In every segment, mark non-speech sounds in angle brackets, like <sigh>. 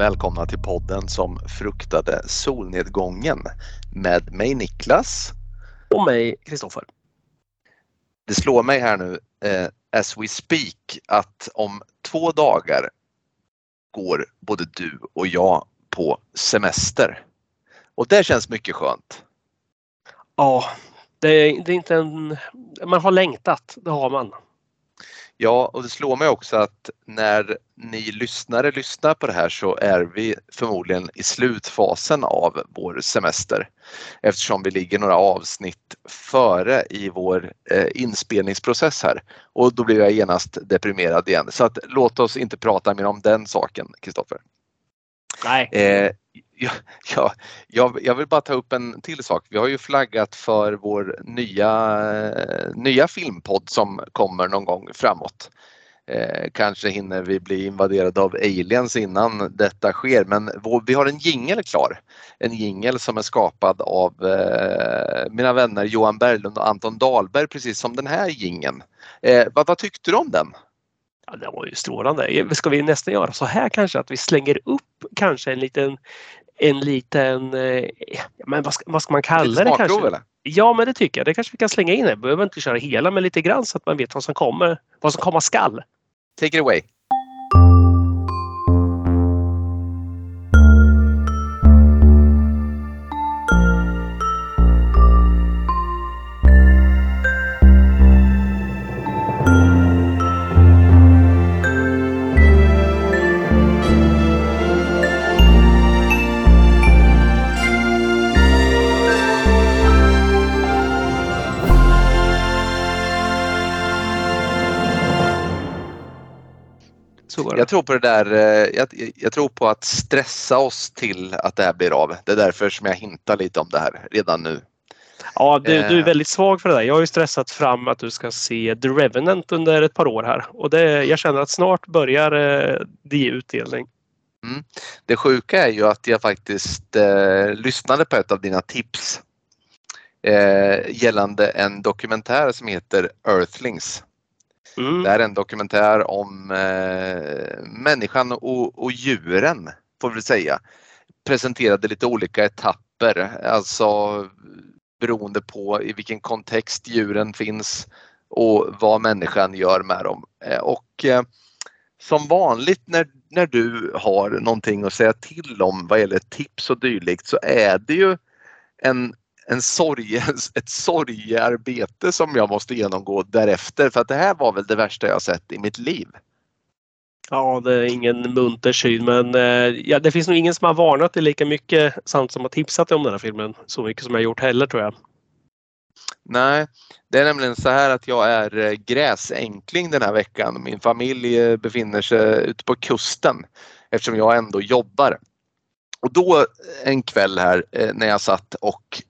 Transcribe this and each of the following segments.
välkomna till podden som fruktade solnedgången med mig Niklas. Och mig Kristoffer. Det slår mig här nu eh, as we speak att om två dagar går både du och jag på semester. Och det känns mycket skönt. Ja, det är, det är inte en... Man har längtat, det har man. Ja, och det slår mig också att när ni lyssnare lyssnar på det här så är vi förmodligen i slutfasen av vår semester eftersom vi ligger några avsnitt före i vår eh, inspelningsprocess här och då blir jag genast deprimerad igen. Så att låt oss inte prata mer om den saken, Kristoffer. Nej. Eh, <laughs> ja, ja, jag, jag vill bara ta upp en till sak. Vi har ju flaggat för vår nya, eh, nya filmpodd som kommer någon gång framåt. Eh, kanske hinner vi bli invaderade av aliens innan detta sker men vår, vi har en jingel klar. En jingel som är skapad av eh, mina vänner Johan Berglund och Anton Dahlberg precis som den här jingeln. Eh, vad, vad tyckte du om den? Ja, det var ju strålande. Ska vi nästan göra så här kanske att vi slänger upp kanske en liten en liten, eh, men vad ska, vad ska man kalla det kanske? Eller? Ja men det tycker jag. Det kanske vi kan slänga in. Vi behöver inte köra hela men lite grann så att man vet vad som kommer. Vad som komma skall. Take it away. Jag tror på det där, eh, jag, jag, tror på att stressa oss till att det här blir av. Det är därför som jag hintar lite om det här redan nu. Ja, du, du är eh. väldigt svag för det där. Jag har ju stressat fram att du ska se The Revenant under ett par år här och det, jag känner att snart börjar eh, det ge utdelning. Mm. Det sjuka är ju att jag faktiskt eh, lyssnade på ett av dina tips gällande en dokumentär som heter Earthlings. Mm. Det är en dokumentär om eh, människan och, och djuren, får vi säga. Presenterade lite olika etapper, alltså beroende på i vilken kontext djuren finns och vad människan gör med dem. Eh, och eh, som vanligt när, när du har någonting att säga till om vad gäller tips och dylikt så är det ju en en sorg, ett sorgearbete som jag måste genomgå därefter för att det här var väl det värsta jag sett i mitt liv. Ja, det är ingen munter syn men eh, ja, det finns nog ingen som har varnat det lika mycket samt som har tipsat om den här filmen så mycket som jag gjort heller tror jag. Nej, det är nämligen så här att jag är eh, gräsänkling den här veckan. Min familj eh, befinner sig ute på kusten eftersom jag ändå jobbar. Och då en kväll här när jag satt och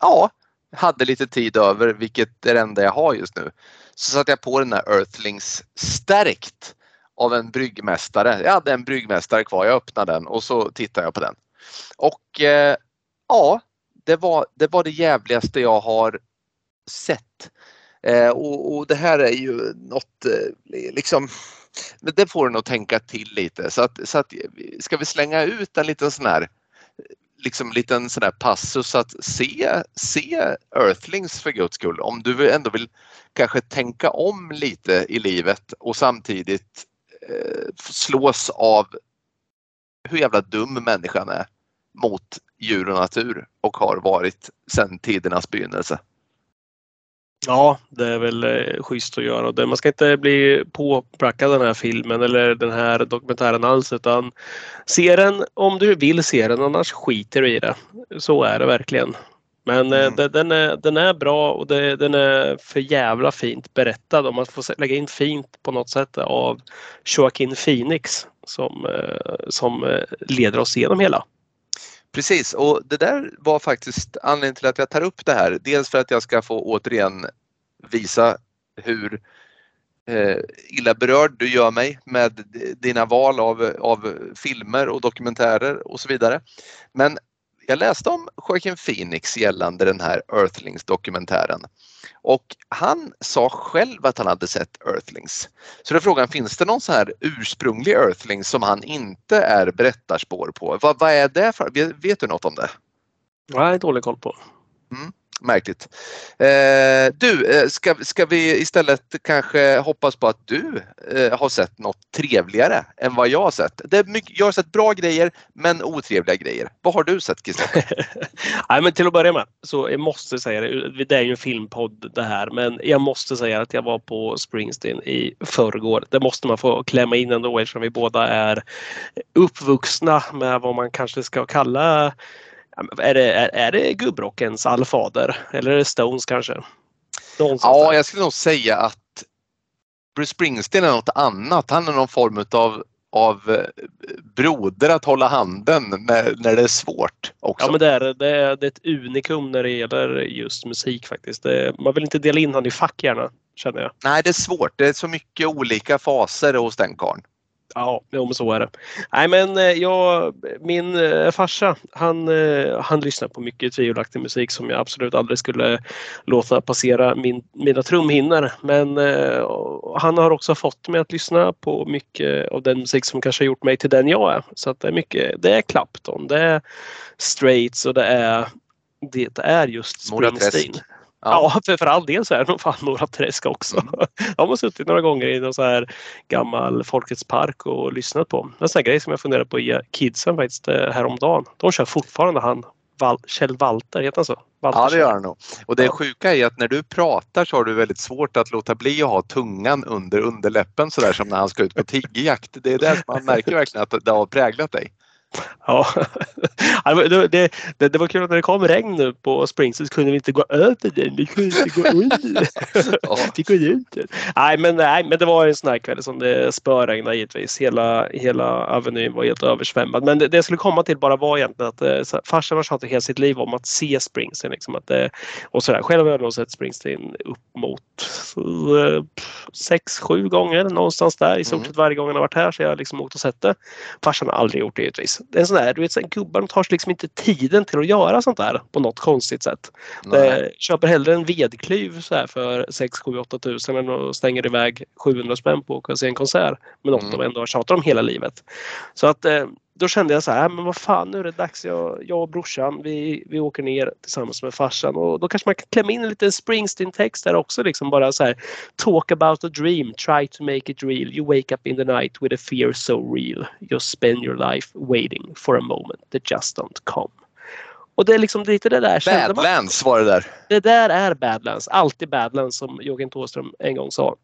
ja, hade lite tid över, vilket är det enda jag har just nu. Så satte jag på den här Earthlings stärkt av en bryggmästare. Jag hade en bryggmästare kvar, jag öppnade den och så tittade jag på den. Och eh, ja, det var, det var det jävligaste jag har sett. Eh, och, och, det här är ju något eh, liksom men det får en att tänka till lite så att, så att ska vi slänga ut en liten sån här liksom liten sån där passus att se, se Earthlings för guds skull. Om du ändå vill kanske tänka om lite i livet och samtidigt eh, slås av hur jävla dum människan är mot djur och natur och har varit sedan tidernas begynnelse. Ja, det är väl eh, schysst att göra. Det, man ska inte bli påprackad den här filmen eller den här dokumentären alls utan se den om du vill se den annars skiter du i det. Så är det verkligen. Men eh, mm. den, är, den är bra och det, den är för jävla fint berättad om man får lägga in fint på något sätt av Joaquin Phoenix som, eh, som leder oss igenom hela. Precis och det där var faktiskt anledningen till att jag tar upp det här. Dels för att jag ska få återigen visa hur eh, illa berörd du gör mig med dina val av, av filmer och dokumentärer och så vidare. Men jag läste om Joaquin Phoenix gällande den här Earthlings-dokumentären. Och han sa själv att han hade sett Earthlings. Så då är frågan, finns det någon så här ursprunglig Earthlings som han inte är berättarspår på? Vad, vad är det för? Vet, vet du något om det? Nej, dålig koll på. Mm märkligt. Eh, du, eh, ska, ska vi istället kanske hoppas på att du eh, har sett något trevligare än vad jag har sett? Det är mycket, jag har sett bra grejer men otrevliga grejer. Vad har du sett Kristoffer? <laughs> Nej men till att börja med så jag måste säga det, det är ju en filmpodd det här men jag måste säga att jag var på Springsteen i förrgår. Det måste man få klämma in ändå eftersom vi båda är uppvuxna med vad man kanske ska kalla är det, är, är det gubbrockens allfader? Eller är det Stones kanske? Någonstans ja, jag skulle nog säga att Bruce Springsteen är något annat. Han är någon form av av eh, broder att hålla handen när, när det är svårt. Också. Ja men det är, det, är, det är ett unikum när det gäller just musik faktiskt. Det, man vill inte dela in honom i fack gärna känner jag. Nej det är svårt. Det är så mycket olika faser hos den karln. Ja, jo, men så är det. Nej, men eh, jag, min eh, farsa, han, eh, han lyssnar på mycket tvivelaktig musik som jag absolut aldrig skulle låta passera min, mina trumhinnor. Men han har också fått mig att lyssna på mycket av den musik som kanske har gjort mig till den jag är. Så det är mycket, det är Clapton, det är Straits och det är det är just Springsteen. Ja, ja för, för all del så är det nog fan Mora Träsk också. Mm. <laughs> Jag har suttit några gånger i någon så här gammal Folkets park och lyssnat på. En sån grej som jag funderar på att ge kidsen faktiskt eh, häromdagen. De kör fortfarande han Val Kjell Walter, heter han så? Walter ja det gör han nog. Och det ja. sjuka är att när du pratar så har du väldigt svårt att låta bli att ha tungan under underläppen sådär som när han ska ut på tiggjakt. Det är det man märker verkligen att det har präglat dig. <laughs> Ja, det, det, det, var kul att när det kom regn nu på så kunde vi inte gå över den. Vi kunde inte gå under. <laughs> Ja. Vi kunde inte. Nej men, nej, men det var en sån här kväll som det spöregnade givetvis. Hela, hela Avenyn var helt översvämmad. Men det, det jag skulle komma till bara var egentligen att eh, farsan har tjatat hela sitt liv om att se Springsteen. Liksom, att, och sådär. Själv har jag nog sett Springsteen upp mot eh, sex, sju gånger någonstans där. I stort mm. sett varje gång han har varit här så jag har liksom åkt och sett det. Farsan har aldrig gjort det givetvis är sån där, du vet, gubbar tar sig liksom inte tiden till att göra sånt där på något konstigt sätt. Det, köper hellre en vedklyv så här för 6 7 8 tusen än och stänger iväg 700 spänn på att se en konsert med något mm. de ändå har tjatat om hela livet. Så att eh, då kände jag så här, men vad fan nu är det dags. Jag, jag och brorsan vi, vi åker ner tillsammans med farsan och då kanske man kan klämma in en liten Springsteen-text där också. Liksom bara så här, talk about a dream, try to make it real. You wake up in the night with a fear so real. You spend your life waiting for a moment that just don't come. Och det är liksom lite det där. Badlands var det där. Det där är Badlands. Alltid Badlands som Jörgen Thåström en gång sa.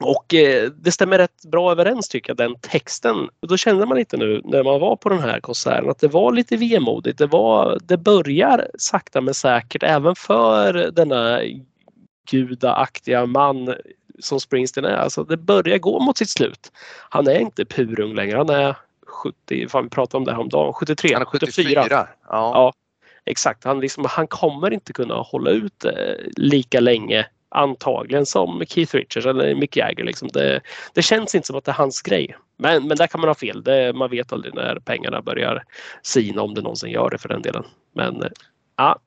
Och eh, det stämmer rätt bra överens tycker jag, den texten. Då kände man lite nu när man var på den här konserten att det var lite vemodigt. Det, var, det börjar sakta men säkert även för denna gudaaktiga man som Springsteen är. Alltså det börjar gå mot sitt slut. Han är inte purung längre. Han är 70, fan vi pratade om det här om dagen, 73, han är 74. Ja. ja. exakt. Han, liksom, han kommer inte kunna hålla ut eh, lika länge antagligen som Keith Richards eller Mick Jagger. Liksom. Det, det, känns inte som att det är hans grej. Men, men där kan man ha fel. Det, man vet aldrig när pengarna börjar sina om det någonsin gör det för den delen. Men eh, ja.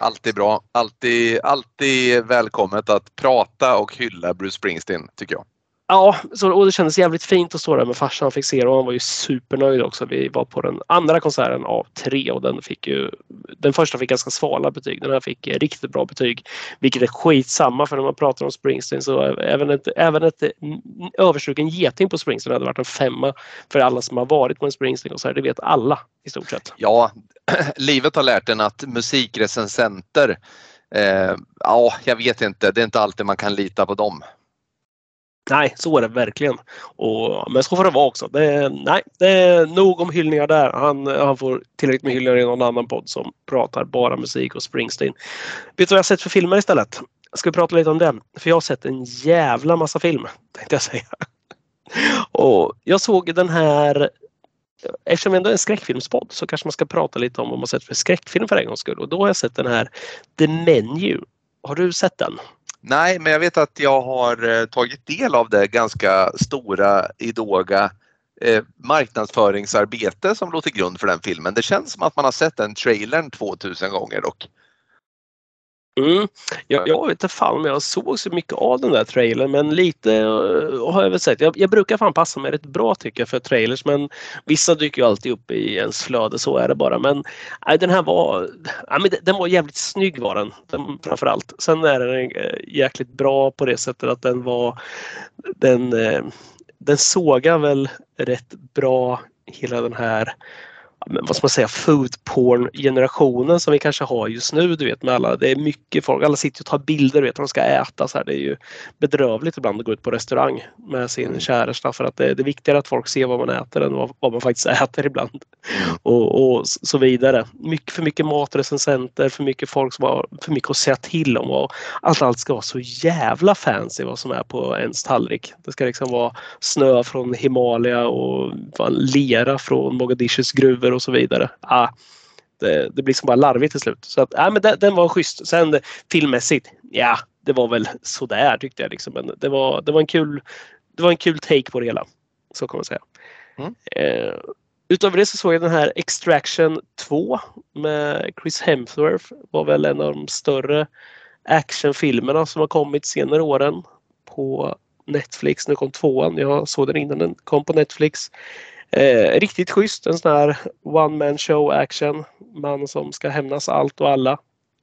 Alltid bra. Alltid, alltid välkommet att prata och hylla Bruce Springsteen tycker jag. Ja, så, och det kändes jävligt fint att stå där med farsan. Han fick se det och han var ju supernöjd också. Vi var på den andra konserten av tre och den fick ju... Den första fick ganska svala betyg. Den här fick eh, riktigt bra betyg. Vilket är skitsamma för när man pratar om Springsteen så även ett, även ett mm, överstruken geting på Springsteen hade varit en femma för alla som har varit på en Springsteen-konsert. Det vet alla i stort sett. Ja, <clears throat> livet har lärt en att musikrecensenter eh, ja, jag vet inte. Det är inte alltid man kan lita på dem. Nej, så är det verkligen. Och, men så får det vara också. Det, nej, det är nog om hyllningar där. Han, han får tillräckligt med hyllningar i någon annan podd som pratar bara musik och Springsteen. Vet du vad jag har sett för filmer istället? Ska vi prata lite om det? För jag har sett en jävla massa film, tänkte jag säga. Och jag såg den här Eftersom vi ändå är en skräckfilmspodd så kanske man ska prata lite om vad man sett för skräckfilm för en gångs skull. Och då har jag sett den här The Menu. Har du sett den? Nej, men jag vet att jag har eh, tagit del av det ganska stora, idoga eh, marknadsföringsarbete som låg till grund för den filmen. Det känns som att man har sett den trailern 2000 gånger dock. Mm. Jag, jag vet inte fan om jag såg så mycket av den där trailern men lite uh, har jag väl sett. Jag, jag, brukar fan passa mig rätt bra tycker jag för trailers men vissa dyker ju alltid upp i ens flöde, så är det bara. Men nej, den här var, nej, men den var jävligt snygg var den, den framförallt. Sen är den äh, jäkligt bra på det sättet att den var den, äh, den sågar väl rätt bra hela den här vad ska man säga, food porn generationen som vi kanske har just nu. Du vet med alla, det är mycket folk, alla sitter och tar bilder vet de ska äta. Så här. Det är ju bedrövligt ibland att gå ut på restaurang med sin mm. käresta för att det, det är viktigare att folk ser vad man äter än vad, vad man faktiskt <laughs> äter ibland. Mm. Och, och, så vidare. Mycket, för mycket matrecensenter, för mycket folk som har för mycket att säga till om och allt, allt ska vara så jävla fancy vad som är på ens tallrik. Det ska liksom vara snö från Himalaya och lera från Mogadishus gruvor och så vidare. Ah, det, det blir som bara larvigt till slut. Så att, ah, men den, den var schysst. Sen filmmässigt, ja, det var väl sådär tyckte jag. Liksom. Men det var, det, var en kul, det var en kul take på det hela. Så kan man säga. Mm. Eh, utöver det så såg jag den här Extraction 2 med Chris Hemsworth. var väl en av de större actionfilmerna som har kommit senare åren på Netflix. Nu kom tvåan. Jag såg den innan den kom på Netflix. Eh, riktigt schysst. En sån här one man show action. Man som ska hämnas allt och alla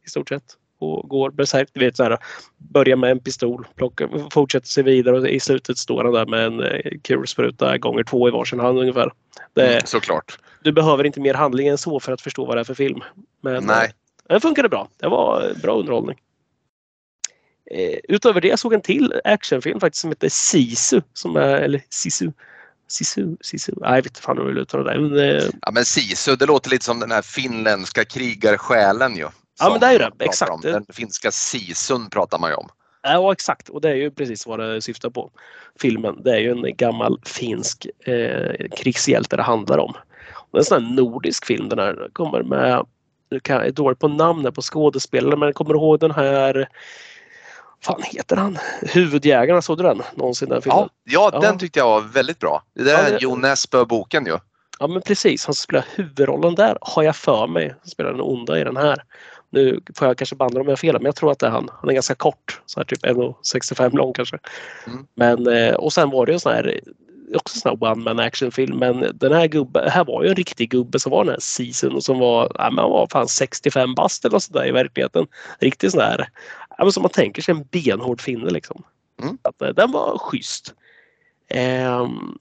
i stort sett. Och går. Du vet så här, börjar med en pistol, plocka, fortsätter sig vidare och i slutet står han där med en eh, kulspruta gånger två i varsin hand ungefär. Det, mm, såklart. Du behöver inte mer handling än så för att förstå vad det är för film. Men Nej. Eh, den funkade bra. Det var bra underhållning. Eh, utöver det såg en till actionfilm faktiskt som heter Sisu. Som är, eller Sisu Sisu, Sisu. Nej, jag vet inte fan hur jag vill uttala det. Men, eh, ja, men Sisu, det låter lite som den här finländska krigarsjälen ju. Ja, men det är ju det. Exakt. Om. Den finska sisun pratar man ju om. Ja, exakt. Och det är ju precis vad det syftar på. Filmen. Det är ju en gammal finsk eh, krigshjälte det handlar om. Det är en sån här nordisk film. Den här kommer med, jag är dålig på namnet på skådespelare, men kommer ihåg den här fan heter han? Huvudjägarna, såg du den någonsin? Den filmen? Ja, ja, den tyckte jag var väldigt bra. Det är ja, det... Jon Nesbø-boken ju. Ja men precis, han spelar huvudrollen där har jag för mig. Han spelar den onda i den här. Nu får jag kanske banda om jag fel men jag tror att det är han. Han är ganska kort, så här typ 1,65 lång kanske. Mm. Men, eh, och sen var det en sån här också sån här one man actionfilm men den här gubben, här var ju en riktig gubbe som var den här season och som var, ja, man var fan 65 bast eller sådär i verkligheten. Riktigt sån här, ja, men som man tänker sig en benhård finne liksom. Mm. Att, eh, den var schysst. Um,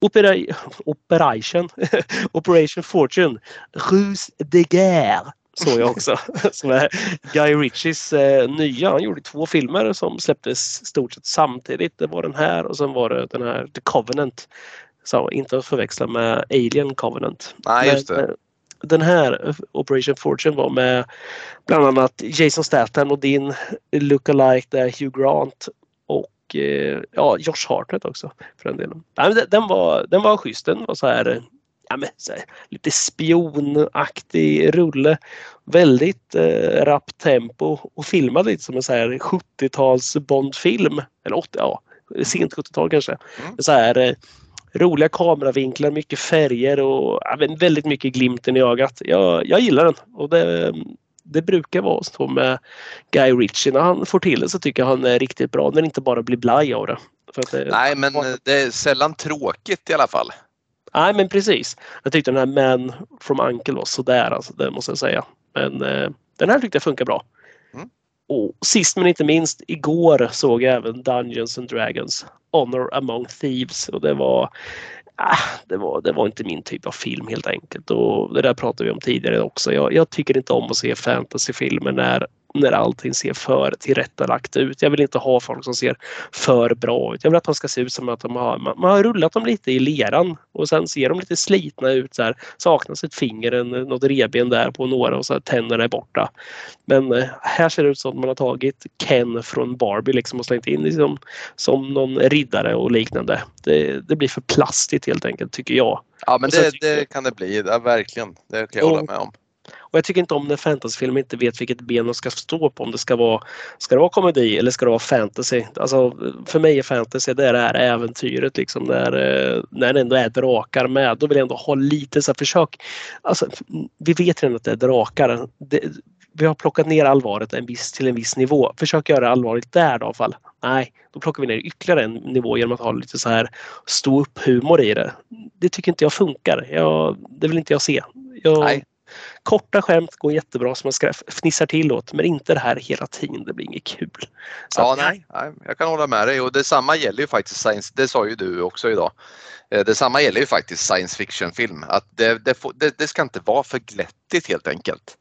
Opera Operation, <laughs> Operation Fortune, Ruse de Guerre såg jag också. <laughs> som är Guy Ritchies eh, nya. Han gjorde två filmer som släpptes stort sett samtidigt. Det var den här och sen var det den här The Covenant. Så inte att förväxla med Alien Covenant. Nej, just det. Men, eh, den här Operation Fortune var med bland annat Jason Statham och din lookalike där Hugh Grant och eh, ja, Josh Hartnett också för den delen. Den var, den var schysst. Den var så här ja, men, här, lite spionaktig rulle. Väldigt eh, rappt tempo och filmad lite som en 70-tals Bondfilm. Eller 80, ja, sent 70-tal kanske. Mm. Så här, eh, roliga kameravinklar, mycket färger och ja, väldigt mycket glimten i ögat. Jag, jag gillar den och det, det brukar vara så med Guy Ritchie. När han får till det så tycker jag han är riktigt bra när det inte bara blir blaj av det. det Nej, men det är sällan tråkigt i alla fall. Nej men precis. Jag tyckte den här Man from Uncle var sådär alltså, det måste jag säga. Men eh, den här tyckte jag funkar bra. Mm. Och sist men inte minst, igår såg jag även Dungeons and Dragons Honor Among Thieves och det var Ah, det, var, det var inte min typ av film helt enkelt. Och det där pratade vi om tidigare också. Jag, jag tycker inte om att se fantasyfilmer när när allting ser för tillrättalagt ut. Jag vill inte ha folk som ser för bra ut. Jag vill att de ska se ut som att de har, man, man har rullat dem lite i leran och sen ser de lite slitna ut. Så här, saknas ett finger, en, något reben där på några och så här, tänderna är borta. Men eh, här ser det ut som att man har tagit Ken från Barbie liksom och slängt in liksom, som någon riddare och liknande. Det, det blir för plastigt helt enkelt tycker jag. Ja men det, det, kan det bli, ja, verkligen. Det kan jag hålla med om. Och jag tycker inte om när fantasyfilmer inte vet vilket ben de ska stå på. Om det ska vara, ska det vara komedi eller ska det vara fantasy? Alltså, för mig är fantasy det är det här äventyret liksom när, eh, när det ändå är drakar med. Då vill jag ändå ha lite så här försök. Alltså, vi vet redan att det är drakar. Det, vi har plockat ner allvaret en viss, till en viss nivå. Försök göra allvarligt där då i alla fall. Nej, då plockar vi ner ytterligare en nivå genom att ha lite så här stå upp humor i det. Det tycker inte jag funkar. Jag, det vill inte jag se. Jag, Nej. Korta skämt går jättebra som man fnissar till åt men inte det här hela tiden. Det blir inget kul. Så ja, nej, nej, jag kan hålla med dig och detsamma gäller ju faktiskt science, det sa ju du också idag. Eh, detsamma gäller ju faktiskt science fiction film. Att det, det, det, det ska inte vara för glättigt helt enkelt.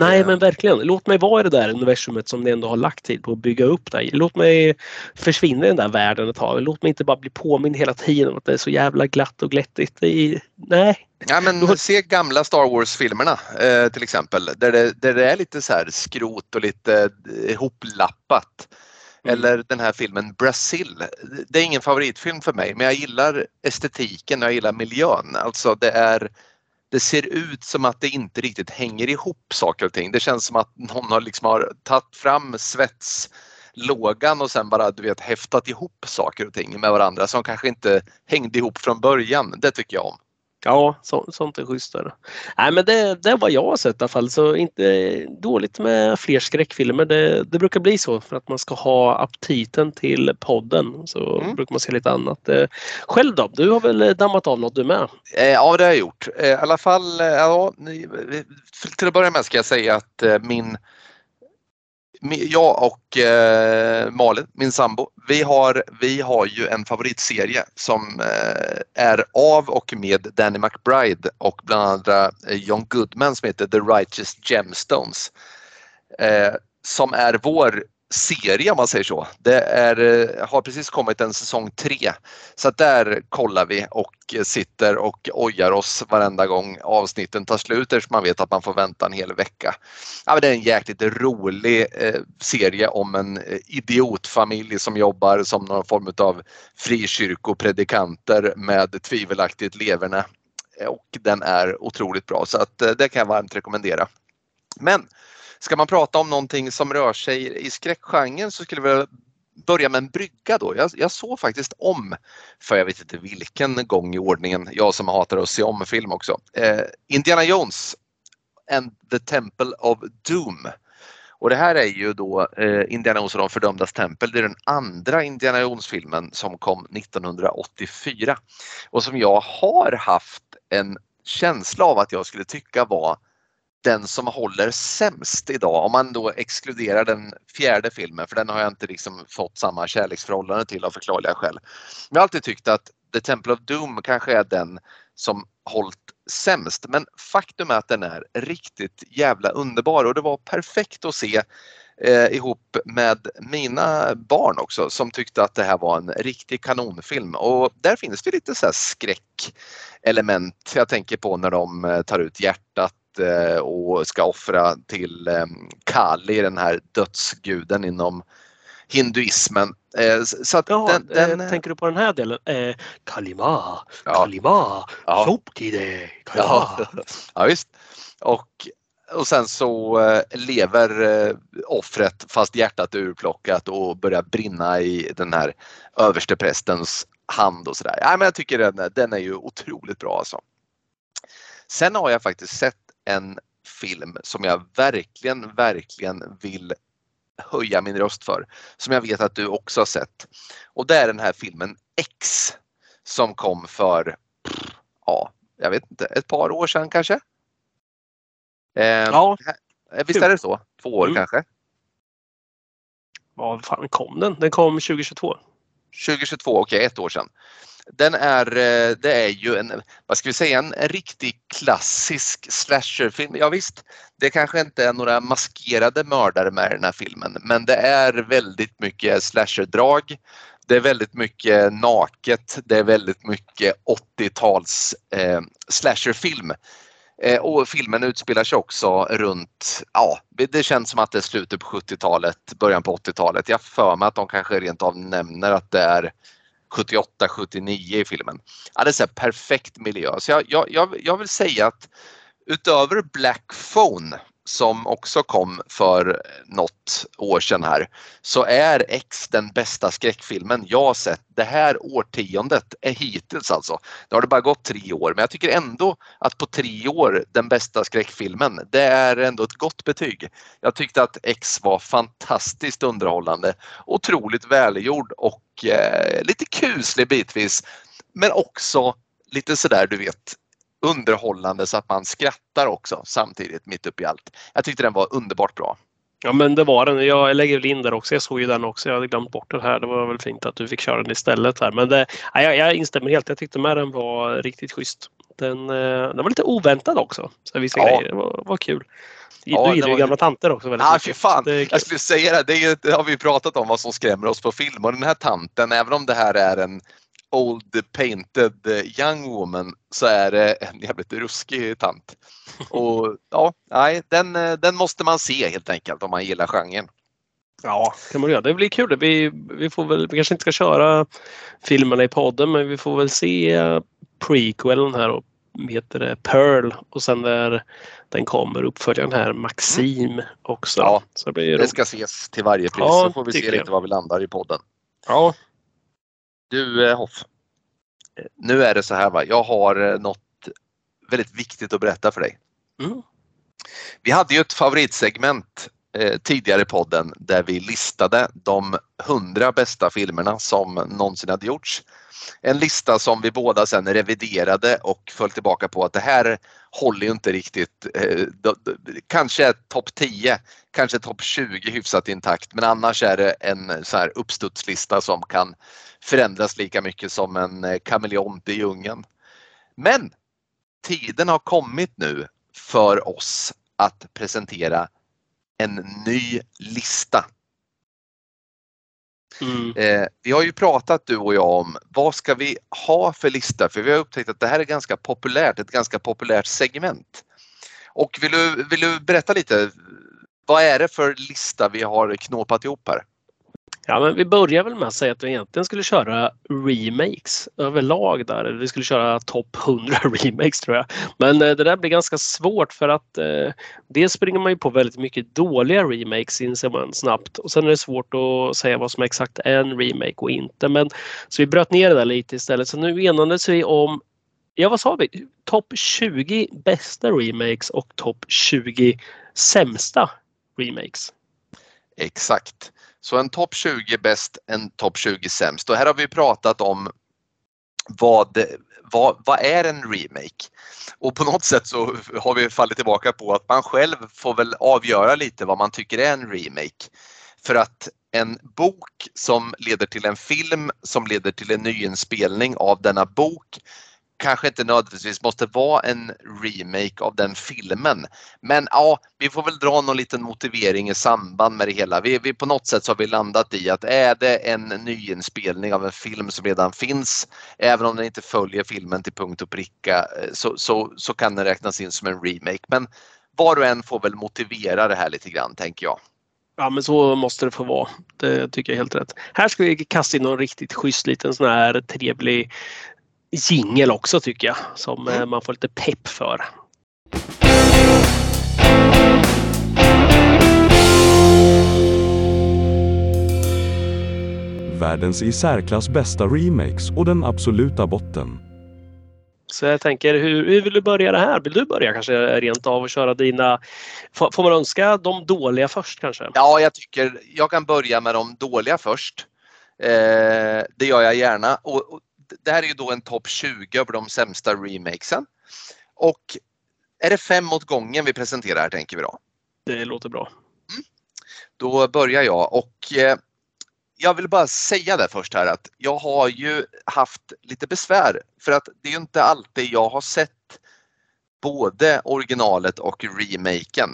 Nej men verkligen. Låt mig vara i det där universumet som ni ändå har lagt tid på att bygga upp. Där. Låt mig försvinna i den där världen ett tag. Låt mig inte bara bli påmind hela tiden om att det är så jävla glatt och glättigt. Är... Nej. Ja, men se gamla Star Wars-filmerna eh, till exempel. Där det, där det är lite så här skrot och lite ihoplappat. Mm. Eller den här filmen Brazil. Det är ingen favoritfilm för mig men jag gillar estetiken och jag gillar miljön. Alltså det är det ser ut som att det inte riktigt hänger ihop saker och ting. Det känns som att någon har, liksom har tagit fram svetslågan och sen bara du vet häftat ihop saker och ting med varandra som kanske inte hängde ihop från början. Det tycker jag om. Ja, så, sånt är schysstare. Nej men det, det är vad jag har sett i alla fall. Så inte dåligt med fler skräckfilmer. Det, det brukar bli så för att man ska ha aptiten till podden. Så mm. brukar man se lite annat. Eh, själv då? Du har väl dammat av något du med? Eh, ja det har jag gjort. Eh, I alla fall, ja, till att börja med ska jag säga att min jag och eh, Malin, min sambo, vi har, vi har ju en favoritserie som eh, är av och med Danny McBride och bland andra eh, John Goodman som heter The Righteous Gemstones. Eh, som är vår serie om man säger så. Det är, eh, har precis kommit en säsong tre. Så där kollar vi och sitter och ojar oss varenda gång avsnitten tar slut eftersom man vet att man får vänta en hel vecka. Ja, det är en jäkligt rolig eh, serie om en eh, idiotfamilj som jobbar som någon form av frikyrkopredikanter med tvivelaktigt leverne. Och den är otroligt bra så att eh, det kan jag varmt rekommendera. Men Ska man prata om någonting som rör sig i skräckgenren så skulle vi börja med en brygga då. Jag, jag såg faktiskt om, för jag vet inte vilken gång i ordningen, jag som hatar att se om film också, eh, Indiana Jones and the Temple of Doom. Och det här är ju då eh, Indiana Jones och de fördömdas tempel. Det är den andra Indiana Jones-filmen som kom 1984 och som jag har haft en känsla av att jag skulle tycka var den som håller sämst idag om man då exkluderar den fjärde filmen för den har jag inte liksom fått samma kärleksförhållande till av förklarliga skäl. Jag har alltid tyckt att The Temple of Doom kanske är den som hållit sämst men faktum är att den är riktigt jävla underbar och det var perfekt att se eh, ihop med mina barn också som tyckte att det här var en riktig kanonfilm och där finns det lite så här skräckelement. Jag tänker på när de eh, tar ut hjärtat Eh, och ska offra till eh, Kali, den här dödsguden inom hinduismen. Så att ja, den, den, tänker du på den här delen? Kalima, ja. Kalima, ja. Shopkide, ja. ja, visst. Och, och sen så eh, lever eh, offret fast hjärtat är urplockat och börjar brinna i den här översteprästens hand och sådär. Ja, men jag tycker den, den är ju otroligt bra alltså. Sen har jag faktiskt sett en film som jag verkligen, verkligen vill höja min röst för. Som jag vet att du också har sett. Och det är den här filmen X som kom för, ja, jag vet inte, ett par år sedan kanske? Eh, ja. Visst är det så? Två år mm. kanske? Vad fan kom den? Den kom 2022. 2022, okej okay, ett år sedan. Den är, eh, det är ju en, vad ska vi säga, en, en riktig klassisk slasherfilm. Ja, visst, det kanske inte är några maskerade mördare med den här filmen, men det är väldigt mycket slasherdrag. Det är väldigt mycket naket, det är väldigt mycket 80-tals eh, slasherfilm. Eh, och filmen utspelar sig också runt, ja, det känns som att det är slutet på 70-talet, början på 80-talet. Jag för mig att de kanske rent av nämner att det är 78, 79 i filmen. Ja, det är så perfekt miljö. Så jag, jag, jag, vill säga att utöver Black Phone som också kom för något år sedan här så är X den bästa skräckfilmen jag har sett det här årtiondet är hittills alltså. Det har det bara gått tre år men jag tycker ändå att på tre år den bästa skräckfilmen det är ändå ett gott betyg. Jag tyckte att X var fantastiskt underhållande, otroligt välgjord och eh, lite kuslig bitvis men också lite sådär du vet underhållande så att man skrattar också samtidigt mitt uppe i allt. Jag tyckte den var underbart bra. Ja men det var den. Jag lägger väl in där också. Jag såg ju den också. Jag hade glömt bort den här. Det var väl fint att du fick köra den istället här. Men det, jag, jag instämmer helt. Jag tyckte med den var riktigt schysst. Den, eh, den var lite oväntad också. Så vissa ja. grejer. Det var, var kul. Ja, du gillar ju gamla tanter också väldigt ah, mycket. Fan. Jag skulle säga det, det, är, det har vi pratat om vad som skrämmer oss på film och den här tanten, även om det här är en Old Painted Young Woman så är det en jävligt ruskig tant. <laughs> Och ja, nej, den, den måste man se helt enkelt om man gillar genren. Ja, kan man göra. Det blir kul. Vi, vi, får väl, vi kanske inte ska köra filmerna i podden men vi får väl se prequelen här och heter det Pearl och sen när den kommer uppföljaren här Maxim mm. också. Ja, så det, det ska ses till varje pris ja, så får vi se lite var vi landar i podden. Ja, du eh, Hoff, nu är det så här va, jag har eh, något väldigt viktigt att berätta för dig. Mm. Vi hade ju ett favoritsegment eh, tidigare i podden där vi listade de hundra bästa filmerna som någonsin hade gjorts. En lista som vi båda sen reviderade och föll tillbaka på att det här håller ju inte riktigt. Eh, kanske topp 10, kanske topp 20 hyfsat intakt men annars är det en så här uppstudslista som kan förändras lika mycket som en eh, kameleont i djungeln. Men tiden har kommit nu för oss att presentera en ny lista. Mm. Eh, vi har ju pratat du och jag om vad ska vi ha för lista för vi har upptäckt att det här är ganska populärt, ett ganska populärt segment. Och vill du, vill du berätta lite, vad är det för lista vi har knåpat ihop här? Ja, men vi börjar väl med att säga att vi egentligen skulle köra remakes överlag där. Vi skulle köra topp 100 <laughs> remakes tror jag. Men eh, det där blir ganska svårt för att eh, dels springer man ju på väldigt mycket dåliga remakes inser man snabbt och sen är det svårt att säga vad som är exakt en remake och inte. Men så vi bröt ner det där lite istället. Så nu enades vi om Ja, vad sa vi? Topp 20 bästa remakes och topp 20 sämsta remakes. Exakt. Så en topp 20 bäst, en topp 20 sämst. Och här har vi pratat om vad, vad, vad är en remake? Och på något sätt så har vi fallit tillbaka på att man själv får väl avgöra lite vad man tycker är en remake. För att en bok som leder till en film som leder till en nyinspelning av denna bok kanske inte nödvändigtvis måste vara en remake av den filmen. Men ja, vi får väl dra någon liten motivering i samband med det hela. Vi, vi, på något sätt så har vi landat i att är det en nyinspelning av en film som redan finns, även om den inte följer filmen till punkt och pricka, eh, så, så, så kan den räknas in som en remake. Men var och en får väl motivera det här lite grann tänker jag. Ja men så måste det få vara. Det tycker jag är helt rätt. Här ska vi kasta in någon riktigt schysst liten sån här trevlig jingel också tycker jag som mm. man får lite pepp för. Världens i särklass bästa remakes och den absoluta botten. Så jag tänker, hur, hur, vill du börja det här? Vill du börja kanske rent av och köra dina... Får, får man önska de dåliga först kanske? Ja, jag tycker jag kan börja med de dåliga först. Eh, det gör jag gärna. Och, och det här är ju då en topp 20 över de sämsta remakesen. Och är det fem åt gången vi presenterar här tänker vi då? Det låter bra. Mm. Då börjar jag och eh, jag vill bara säga det först här att jag har ju haft lite besvär för att det är inte alltid jag har sett både originalet och remaken.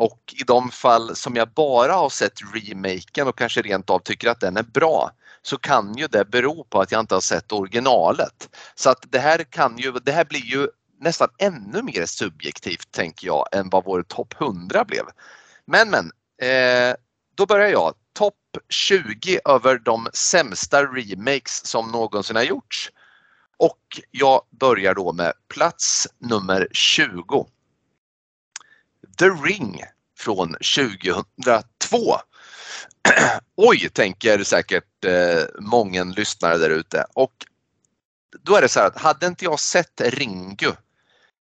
Och i de fall som jag bara har sett remaken och kanske rent av tycker att den är bra så kan ju det bero på att jag inte har sett originalet. Så att det här kan ju, det här blir ju nästan ännu mer subjektivt tänker jag än vad vår topp 100 blev. Men men, eh, då börjar jag. Topp 20 över de sämsta remakes som någonsin har gjorts. Och jag börjar då med plats nummer 20. The Ring från 2002. <clears throat> Oj, tänker säkert eh, många lyssnare där ute. Och då är det så här att hade inte jag sett Ringu,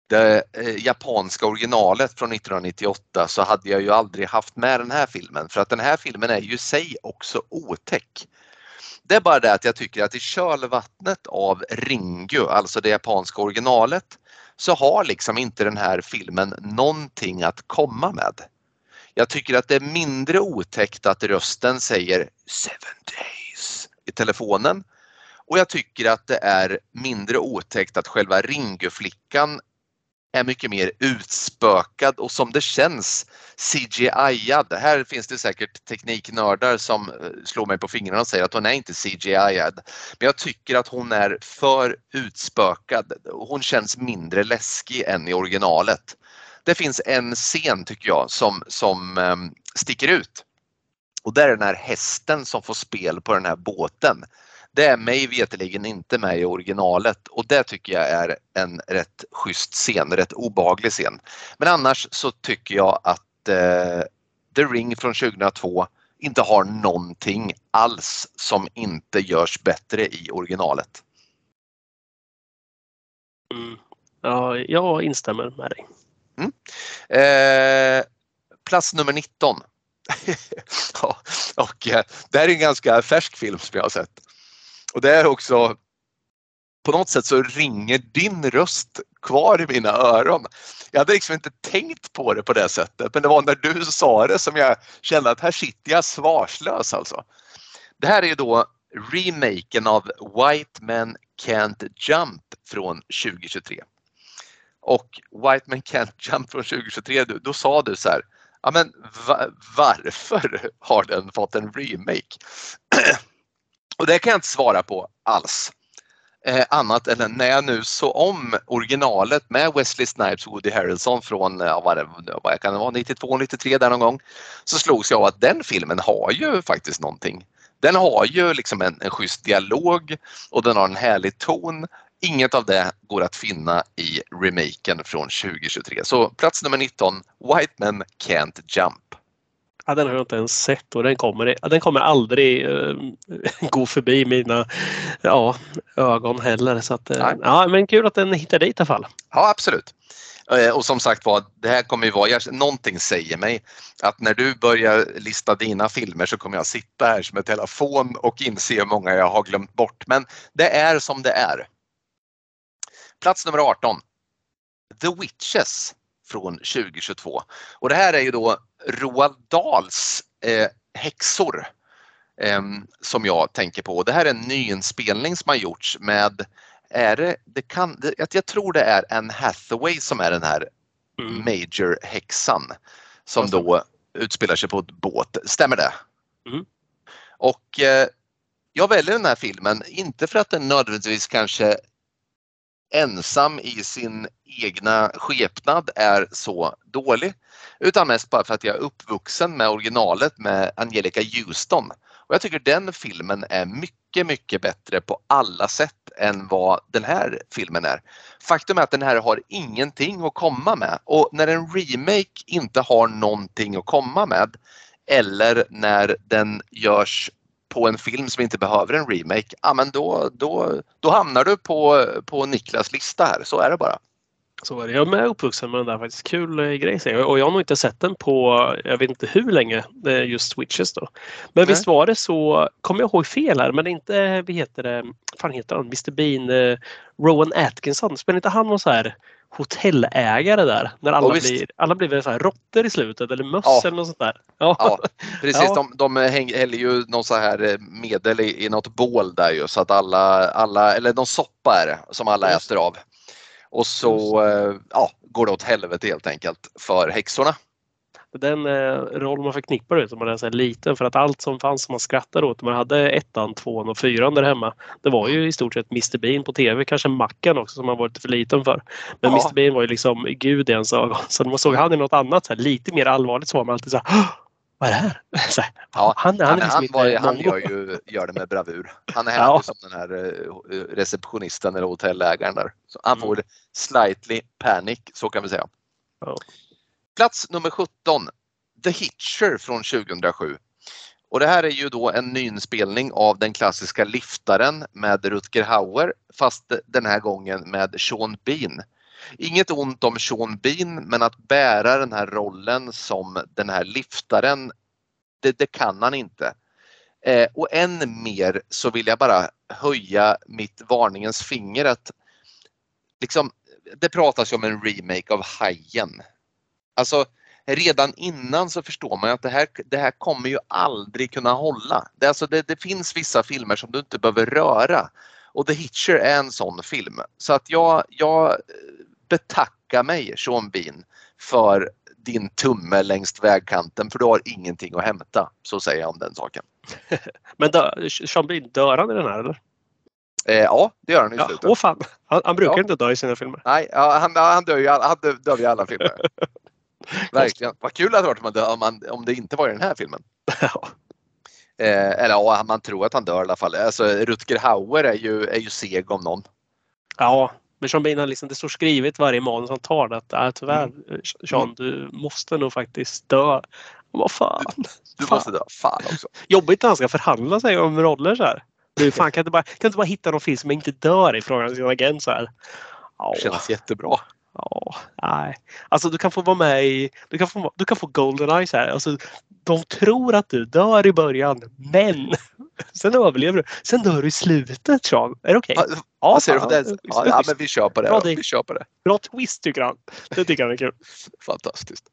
det eh, japanska originalet från 1998, så hade jag ju aldrig haft med den här filmen. För att den här filmen är ju i sig också otäck. Det är bara det att jag tycker att i kölvattnet av Ringu, alltså det japanska originalet, så har liksom inte den här filmen någonting att komma med. Jag tycker att det är mindre otäckt att rösten säger seven days i telefonen och jag tycker att det är mindre otäckt att själva Ringu-flickan är mycket mer utspökad och som det känns CGI-ad. Här finns det säkert tekniknördar som eh, slår mig på fingrarna och säger att hon är inte CGI-ad. Men jag tycker att hon är för utspökad. Hon känns mindre läskig än i originalet. Det finns en scen tycker jag som, som um, sticker ut. Och det är den här hästen som får spel på den här båten. Det är mig veterligen inte med i originalet och det tycker jag är en rätt schysst scen, rätt obaglig scen. Men annars så tycker jag att eh, The Ring från 2002 inte har någonting alls som inte görs bättre i originalet. Mm. Ja, jag instämmer med dig. Mm. Eh, plats nummer 19. <laughs> ja, och, eh, det här är en ganska färsk film som jag har sett. Och det är också på något sätt så ringer din röst kvar i mina öron. Jag hade liksom inte tänkt på det på det sättet men det var när du sa det som jag kände att här sitter jag svarslös alltså. Det här är ju då remaken av White Men Can't Jump från 2023. Och White Men Can't Jump från 2023, då, då sa du så här, ja men va, varför har den fått en remake? <clears throat> Och det kan jag inte svara på alls. Eh, annat än när jag nu så om originalet med Wesley Snipes och Woody Harrelson från eh, ja, vad, det, vad kan det vara, 92, 93 där någon gång. Så slogs jag av att den filmen har ju faktiskt någonting. Den har ju liksom en, en schysst dialog och den har en härlig ton. Inget av det går att finna i remaken från 2023. Så plats nummer 19, White Men Can't Jump. Ja, den har jag inte ens sett och den kommer, den kommer aldrig uh, <laughs> gå förbi mina ja, ögon heller. Så att, uh, ja, men kul att den hittar dit i alla fall. Ja, absolut. Eh, och som sagt var, det här kommer ju vara, någonting säger mig att när du börjar lista dina filmer så kommer jag sitta här med telefon och inse hur många jag har glömt bort. Men det är som det är. Plats nummer 18. The Witches från 2022. Och det här är ju då Roald Dahls eh, häxor eh, som jag tänker på. Det här är en nyinspelning som har gjorts med, är det, det kan, det, jag tror det är Anne Hathaway som är den här mm. Major häxan som då utspelar sig på ett båt. Stämmer det? Mm. Och eh, jag väljer den här filmen, inte för att den nödvändigtvis kanske ensam i sin egna skepnad är så dålig. Utan mest bara för att jag är uppvuxen med originalet med Angelica Houston. Och jag tycker den filmen är mycket, mycket bättre på alla sätt än vad den här filmen är. Faktum är att den här har ingenting att komma med och när en remake inte har någonting att komma med eller när den görs på en film som inte behöver en remake, ja men då, då, då hamnar du på, på Niklas lista här, så är det bara. Så är det. Jag är uppvuxen med den där faktiskt. Kul eh, grej och jag har nog inte sett den på jag vet inte hur länge, just Switches då. Men Nej. visst var det så, kommer jag ihåg fel här, men inte, vad heter det, fan heter han, Mr Bean, eh, Rowan Atkinson, spelar inte han någon så här hotellägare där. När alla, oh, blir, alla blir så här råttor i slutet eller möss ja. eller något sånt där. Ja, ja precis. Ja. De, de häller ju någon så här eh, medel i, i något bål där ju så att alla, alla eller någon soppa är det som alla äter av. Och så eh, ja, går det åt helvete helt enkelt för häxorna den eh, roll man förknippar det som man är så liten för att allt som fanns som man skrattade åt. Man hade ettan, tvåan och fyran där hemma. Det var ju i stort sett Mr Bean på TV, kanske Macken också som man var lite för liten för. Men ja. Mr Bean var ju liksom gud i ens ögon. <laughs> Så när man såg han i något annat så här, lite mer allvarligt så var man alltid så här <gasps> vad är det här? <laughs> Här ja, han, han, han, liksom han, var, han gör, ju, gör det med bravur. Han är ja. som den här eh, receptionisten eller hotellägaren där. Så han får mm. slightly panic, så kan vi säga. Ja. Plats nummer 17. The Hitcher från 2007. Och det här är ju då en nyinspelning av den klassiska Liftaren med Rutger Hauer fast den här gången med Sean Bean. Inget ont om Sean Bean men att bära den här rollen som den här liftaren, det, det kan han inte. Eh, och än mer så vill jag bara höja mitt varningens finger att liksom, det pratas ju om en remake av Hajen. Alltså redan innan så förstår man att det här, det här kommer ju aldrig kunna hålla. Det, alltså det, det finns vissa filmer som du inte behöver röra och The Hitcher är en sån film. Så att jag, jag betackar mig Sean Bean för din tumme längs vägkanten för du har ingenting att hämta. Så säger jag om den saken. <laughs> Men dö, Sean Bean, dör han i den här eller? Eh, ja, det gör han i Ja, slutet. åh fan. Han, han brukar Ja. inte dö i sina filmer. Nej, ja, han, han dör ju alla- han dör, dör i alla filmer. <laughs> Verkligen. Vad kul det hade varit om, om, man, om det inte var i den här filmen. <laughs> Ja. Eh, eller ja, man tror att han dör i alla fall. Alltså, Rutger Hauer är ju, är ju seg om någon. ja, men Sean Bean liksom, det står skrivet varje manus han tar att äh, tyvärr Mm. Sean, du måste nog faktiskt dö. Vad fan. <laughs> Du Fan. måste dö. Fan också. <laughs> Jobbigt när han ska förhandla sig om roller så här. Du, <laughs> fan, kan, du bara, kan inte bara hitta någon film som inte dör i? Frågar han sin agent så här. Ja, Det känns jättebra. ja, nej. Alltså du kan få vara med i, du kan få, du kan få Goldeneye så här. Alltså, de tror att du dör i början, men sen överlever du. Sen dör du i slutet Sean. Är det okej? Ja, Ja, säger du det? Ja, ja, men vi kör på det. Bra. Vi kör på det. Bra twist tycker han. Det tycker han är kul. <laughs> Fantastiskt.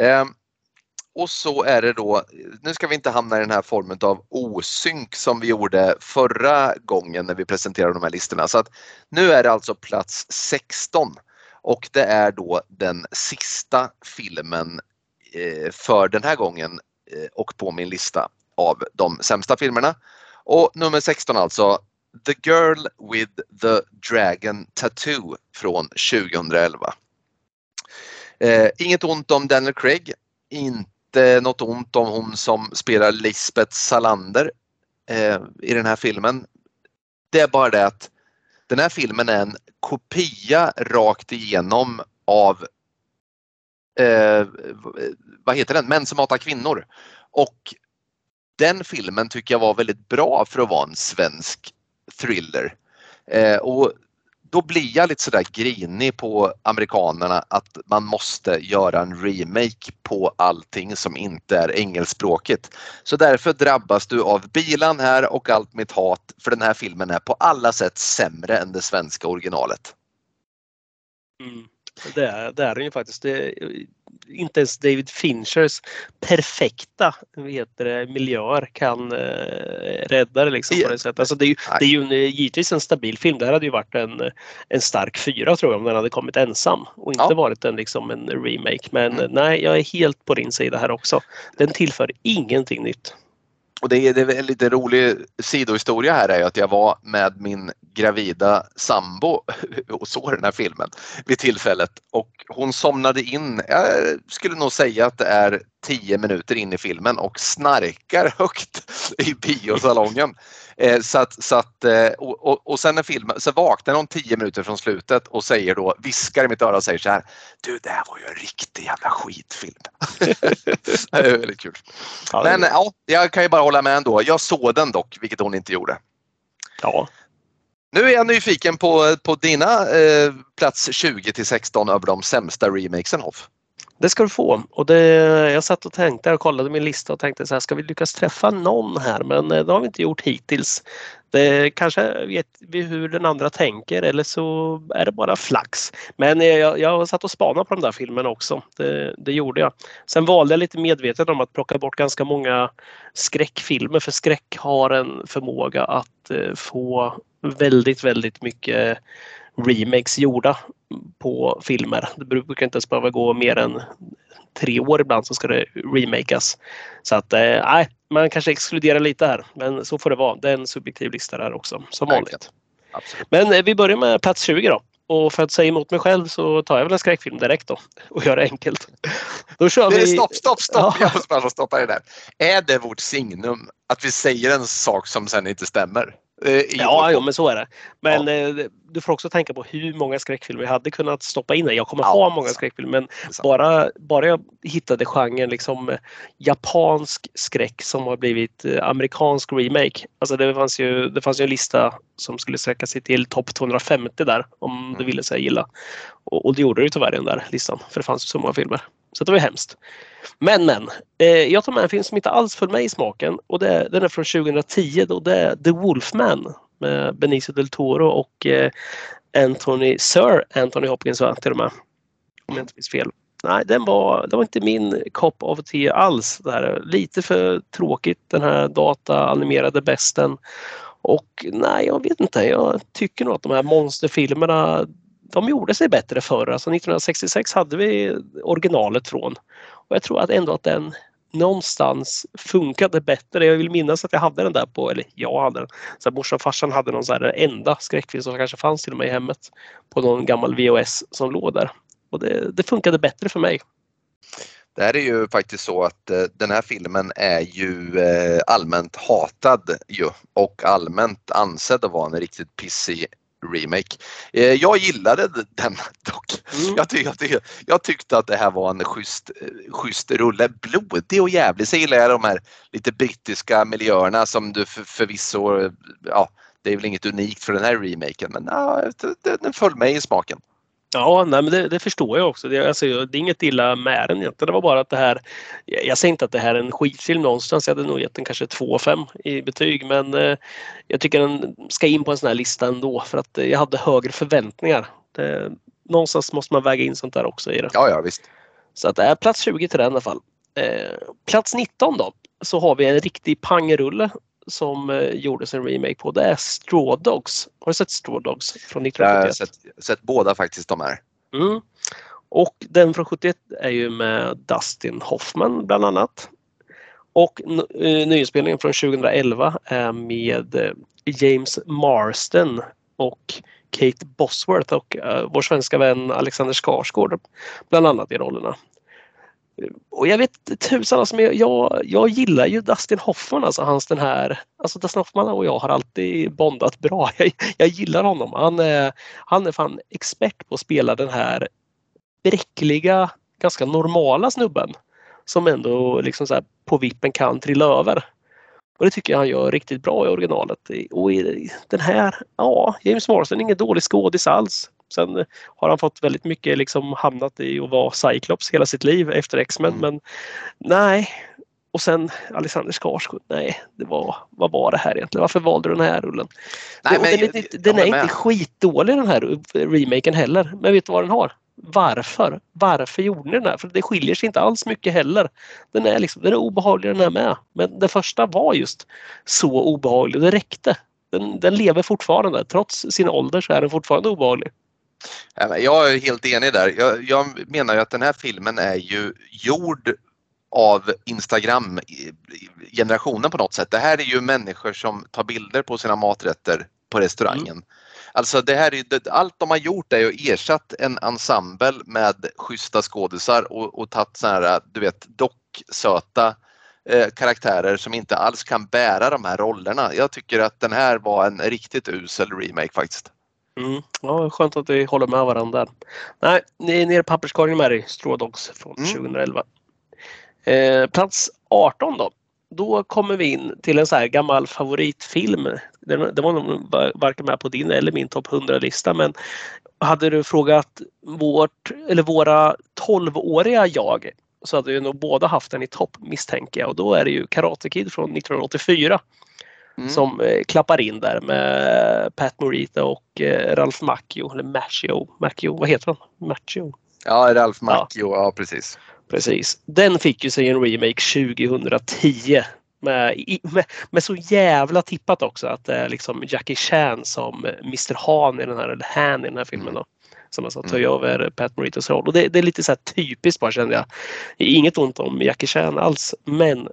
Ehm, och så är det då, nu ska vi inte hamna i den här formen av osynk som vi gjorde förra gången när vi presenterade de här listorna. Så att nu är det alltså plats 16 och det är då den sista filmen eh, för den här gången eh, och på min lista av de sämsta filmerna. Och nummer 16 alltså The Girl with the Dragon Tattoo från 2011. Eh, inget ont om Daniel Craig. Inte något ont om hon som spelar Lisbeth Salander eh, i den här filmen. Det är bara det att den här filmen är en kopia rakt igenom av eh, eh vad heter den? Män som hatar kvinnor. Och den filmen tycker jag var väldigt bra för att vara en svensk thriller. Eh, och då blir jag lite sådär grinig på amerikanerna att man måste göra en remake på allting som inte är engelskspråkigt. Så därför drabbas du av bilan här och allt mitt hat för den här filmen är på alla sätt sämre än det svenska originalet. Mm. Det, är, det är den ju faktiskt. Det, inte ens David Finchers perfekta heter det, miljöer kan eh, rädda det liksom på det sättet. Alltså det är ju, det är ju en, eh, givetvis en stabil film. Det här hade ju varit en, en stark fyra tror jag om den hade kommit ensam och inte Ja. varit en, liksom en remake. Men Mm. eh, nej, jag är helt på din sida här också. Den tillför ingenting nytt. Och det är, det är en lite rolig sidohistoria här är ju att jag var med min gravida sambo <laughs> och såg den här filmen vid tillfället och hon somnade in, jag skulle nog säga att det är 10 minuter in i filmen och snarkar högt i biosalongen. Eh, så att, så att, eh, och, och, sen när filmen, så vaknar hon 10 minuter från slutet och säger då, viskar i mitt öra och säger så här Du det här var ju en riktig jävla skitfilm. <laughs> det är väldigt kul. Ja, det- Men ja, jag kan ju bara hålla med ändå. Jag såg den dock, vilket hon inte gjorde. ja. Nu är jag nyfiken på, på dina eh, plats 20 till 16 över de sämsta remakesen Hoff. Det ska du få. Och det, jag satt och tänkte och kollade min lista och tänkte så här, ska vi lyckas träffa någon här? Men eh, det har vi inte gjort hittills. Det kanske vet vi hur den andra tänker eller så är det bara flax. Men eh, jag, jag satt och spanade på de där filmerna också. Det, det gjorde jag. Sen valde jag lite medvetet om att plocka bort ganska många skräckfilmer för skräck har en förmåga att eh, få väldigt, väldigt mycket remakes gjorda på filmer. Det brukar inte ens behöva gå mer än tre år ibland så ska det remakas. Så att eh, nej, man kanske exkluderar lite här. Men så får det vara. Det är en subjektiv lista där också som vanligt. Absolut. Men eh, vi börjar med plats 20 då. Och för att säga emot mig själv så tar jag väl en skräckfilm direkt då och gör det enkelt. <laughs> Då kör vi... stopp, stopp, stopp! Ja. Jag måste bara stoppa det där. Är det vårt signum att vi säger en sak som sen inte stämmer? Eh, Ja, jo, men så är det. Men eh, du får också tänka på hur många skräckfilmer jag hade kunnat stoppa in. Jag kommer Ja, ha många sant. skräckfilmer men bara, bara jag hittade genren liksom eh, japansk skräck som har blivit amerikansk remake. Alltså det fanns ju, det fanns ju en lista som skulle sträcka sig till topp 250 där om du Mm. ville säga gilla. Och, och det gjorde det ju tyvärr i den där listan för det fanns ju så många filmer. Så det var ju hemskt. Men men, eh, jag tar med en film som inte alls föll mig i smaken och det, den är från 2010 och det är The Wolfman med Benicio del Toro och eh, Anthony, Sir Anthony Hopkins va, till och med. Om jag inte minns fel. Nej, den var, det var inte min kopp av te alls. Det här. Lite för tråkigt den här dataanimerade besten. Och nej, jag vet inte. Jag tycker nog att de här monsterfilmerna de gjorde sig bättre förr. Alltså 1966 hade vi originalet från. Och jag tror att ändå att den någonstans funkade bättre. Jag vill minnas att jag hade den där på, eller jag hade den. Så här, morsan och farsan hade någon så här enda skräckfilm som kanske fanns till och med i hemmet. På någon gammal VHS som låg där. Och det, det funkade bättre för mig. Det här är ju faktiskt så att eh, den här filmen är ju eh, allmänt hatad ju och allmänt ansedd att vara en riktigt pissig remake. Eh, jag gillade den <laughs> dock. Mm. Jag, ty jag, ty jag tyckte att det här var en schysst, eh, schysst rulle. Blodig och jävlig. Så gillar jag de här lite brittiska miljöerna som du för, förvisso, eh, ja det är väl inget unikt för den här remaken men ja, den, den föll mig i smaken. Ja, nej, men det, det förstår jag också. Det, alltså, det är inget illa med den egentligen. Det var bara att det här. Jag, jag säger inte att det här är en skitfilm någonstans. Jag hade nog gett den kanske 2,5 i betyg. Men eh, jag tycker den ska in på en sån här lista ändå för att eh, jag hade högre förväntningar. Det, någonstans måste man väga in sånt där också i det. Ja, ja visst. Så att det är plats 20 till den i alla fall. Eh, plats 19 då så har vi en riktig pangrulle som eh, gjordes en remake på. Det är Straw Dogs. Har du sett Straw Dogs från Jag har 1971? sett, sett båda faktiskt de här. Mm. Och den från 71 är ju med Dustin Hoffman bland annat. Och eh, nyinspelningen från 2011 är med eh, James Marsden och Kate Bosworth och vår svenska vän Alexander Skarsgård bland annat i rollerna. Och jag vet tusan alltså, men jag, jag gillar ju Dustin Hoffman, alltså hans den här, alltså Dustin Hoffman och jag har alltid bondat bra. <laughs> Jag, jag gillar honom. Han är, han är fan expert på att spela den här bräckliga, ganska normala snubben som ändå liksom så här på vippen kan trilla över. Och det tycker jag han gör riktigt bra i originalet. Och i den här, ja, James Marsden är ingen dålig skådis alls. Sen har han fått väldigt mycket liksom hamnat i att vara Cyclops hela sitt liv efter X-Men. Mm. Men nej. Och sen Alexander Skarsgård. Nej, det var, vad var det här egentligen? Varför valde du den här rullen? Nej, men den är, inte- den är inte skitdålig den här remaken heller. Men vet du vad den har? Varför? Varför gjorde ni den här? För det skiljer sig inte alls mycket heller. Den är, liksom, den är obehaglig den här med. Men den första var just så obehaglig. Det räckte. Den, den lever fortfarande. Trots sin ålder så är den fortfarande obehaglig. Jag är helt enig där. Jag, jag menar ju att den här filmen är ju gjord av Instagram-generationen på något sätt. Det här är ju människor som tar bilder på sina maträtter på restaurangen. Alltså det här är, det, allt de har gjort är att ersatt en ensemble med schyssta skådisar och, och tagit såna här, du vet, docksöta eh, karaktärer som inte alls kan bära de här rollerna. Jag tycker att den här var en riktigt usel remake faktiskt. Mm. Ja, skönt att vi håller med varandra. Nej, ni är nere i papperskorgen med dig. Straw Dogs från Mm. 2011. Eh, plats 18 då. Då kommer vi in till en så här gammal favoritfilm. Den, det var nog va- varken med på din eller min topp 100-lista men hade du frågat vårt, eller våra 12-åriga jag så hade vi nog båda haft den i topp misstänker jag och då är det ju Karate Kid från 1984 Mm. som eh, klappar in där med Pat Morita och eh, Ralph Macchio, eller Macchio, Macchio, vad heter han? Macchio. Ja, Ralph Macchio, ja. precis. Precis. Den fick ju sig en remake 2010 med, med, med så jävla tippat också att det är liksom Jackie Chan som Mr Han i den här, eller Han i den här filmen då. Som alltså tar Mm. över Pat Moritas roll. Och det, det är lite så här typiskt bara kände jag. Inget ont om Jackie Chan alls men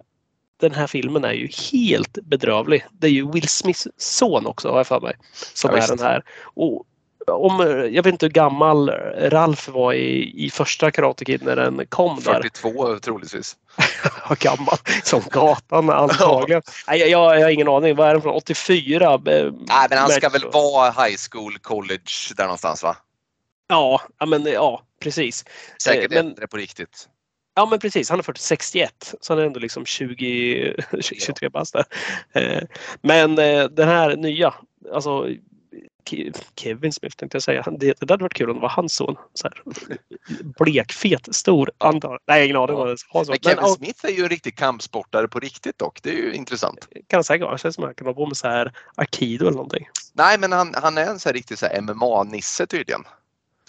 den här filmen är ju helt bedrövlig. Det är ju Will Smiths son också har jag för mig. Som Ja, är den här. Och om, jag vet inte hur gammal Ralf var i, i första Karate Kid när den kom där. 42 troligtvis. <laughs> Ja, gammal som gatan antagligen. Nej, jag, jag, jag har ingen aning. Vad är den från? 84? Eh, Nej, men han ska väl vara high school, college där någonstans va? Ja, ja, men, ja precis. Säkert Eh, men- äldre på riktigt. Ja men precis, han är 40, 61 så han är ändå liksom 20, 23 bast där. Eh, Men eh, den här nya, alltså Ke- Kevin Smith tänkte jag säga. Det, det hade varit kul om det var hans son. Så här, blekfet, stor, antar Nej, ingen aning så. Men Men, Kevin ja, Smith är ju en riktig kampsportare på riktigt dock. Det är ju intressant. kan säkert vara. Känns som att han kan hålla på med så här Aikido eller någonting. Nej, men han, han är en så här riktig MMA-nisse tydligen.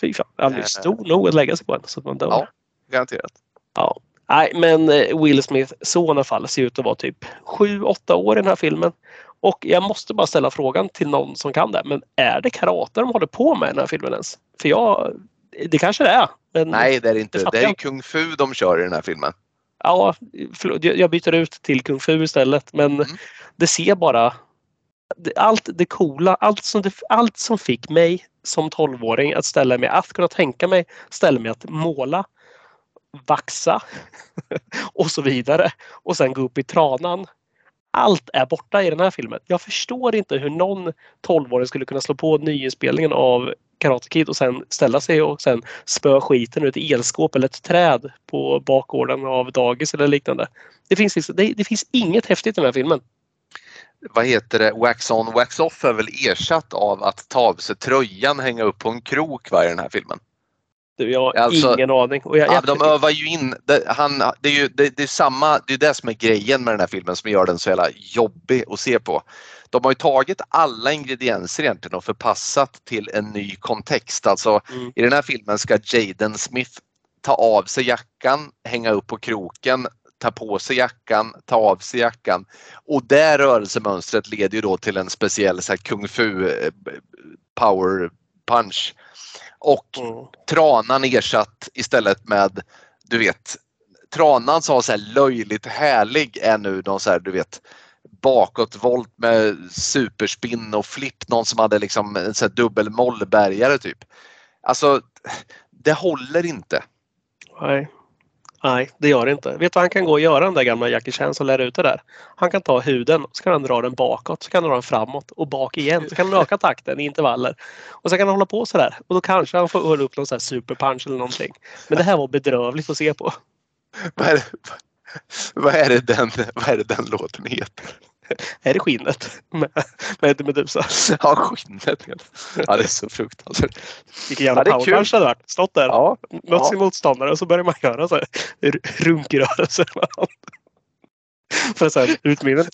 Fy fan, han är ju stor nog att lägga sig på en så att man dör. Ja. Garanterat. Ja. Nej, men eh, Will Smith son i alla fall ser ut att vara typ 7-8 år i den här filmen. Och jag måste bara ställa frågan till någon som kan det. Men är det karate de håller på med i den här filmen ens? För jag, det kanske det är. Men Nej, det är det inte. det Det är kung fu de kör i den här filmen. Ja, förlåt, jag byter ut till kung fu istället. Men Mm. det ser bara allt det coola, allt som, det, allt som fick mig som 12-åring att ställa mig, att kunna tänka mig, ställa mig att måla, vaxa <laughs> och så vidare. Och sen gå upp i tranan. Allt är borta i den här filmen. Jag förstår inte hur någon 12-åring skulle kunna slå på nyinspelningen av Karate Kid och sen ställa sig och sen spö skiten ur ett elskåp eller ett träd på bakgården av dagis eller liknande. Det finns, liksom, det, det finns inget häftigt i den här filmen. Vad heter det? Wax on, wax off är väl ersatt av att ta av sig tröjan, hänga upp på en krok va, i den här filmen. Jag har Alltså, ingen aning. Och jag, Ja, de övar ju in, det, han, det är ju det, det är samma, det är det som är grejen med den här filmen som gör den så jävla jobbig att se på. De har ju tagit alla ingredienser egentligen och förpassat till en ny kontext. Alltså Mm. i den här filmen ska Jaden Smith ta av sig jackan, hänga upp på kroken, ta på sig jackan, ta av sig jackan. Och det rörelsemönstret leder ju då till en speciell så här, kung fu eh, power punch. Och Mm. tranan ersatt istället med, du vet, tranan som var så här löjligt härlig är nu någon så här, du vet, bakåtvolt med superspinn och flipp. Någon som hade liksom en så här dubbel mollbergare typ. Alltså, det håller inte. Nej. Nej, det gör det inte. Vet du vad han kan gå och göra den där gamla Jackie Chan som lär ut det där? Han kan ta huden och så kan han dra den bakåt, så kan han dra den framåt och bak igen. Så kan han öka takten i intervaller. Och så kan han hålla på sådär. Och då kanske han får upp någon sån här superpunch eller någonting. Men det här var bedrövligt att se på. Vad är det, vad är det, den, vad är det den låten heter? <laughs> Är det skinnet med, med Eddie Meduza? Ja, skinnet. Ja, det är så fruktansvärt. Vilken jävla Ja, det powerpunch det hade varit. Stått där, Ja, mött ja. sin motståndare och så börjar man göra så här runkrörelser. <laughs> För att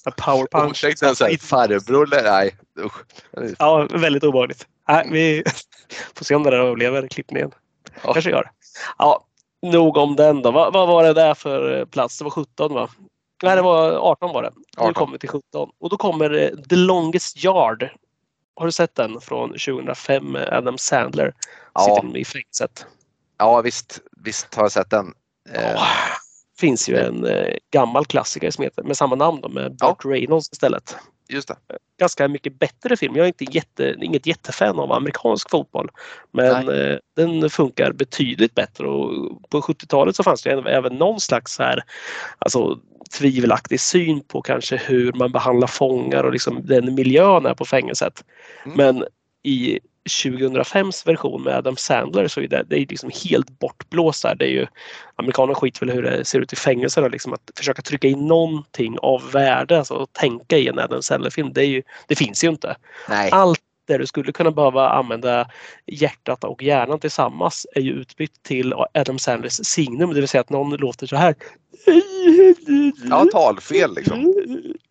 en powerpunch. Ursäkta en här farbror. Nej, usch. Ja, väldigt obehagligt. Nej, vi <laughs> får se om det där överlever klippningen. Ja. Kanske gör. Ja, nog om den då. Vad, vad var det där för eh, plats? Det var 17 va? Nej, det var 18 var det. Nu 18. kommer vi till 17. Och då kommer eh, The Longest Yard. Har du sett den från 2005 med Adam Sandler? Ja. Sitter i fängelset. Ja, visst, visst har jag sett den. Eh, Ja. finns ju en eh, gammal klassiker som heter med samma namn då, med Burt Reynolds istället. Just det. Ganska mycket bättre film. Jag är inte jätte, inget jättefan av amerikansk fotboll. Men eh, den funkar betydligt bättre och på 70-talet så fanns det även- någon slags här, alltså, tvivelaktig syn på kanske hur man behandlar fångar och liksom den miljön är på fängelset. Mm. Men i 2005s version med Adam Sandler så är det, det är liksom helt bortblåst. Det är ju, amerikanerna skiter väl hur det ser ut i fängelserna. Liksom att försöka trycka in någonting av värde, alltså att tänka i en Adam Sandler-film. Det, är ju, det finns ju inte. Nej. Allt där du skulle kunna behöva använda hjärtat och hjärnan tillsammans är ju utbytt till Adam Sandlers signum. Det vill säga att någon låter så här. Ja, talfel liksom.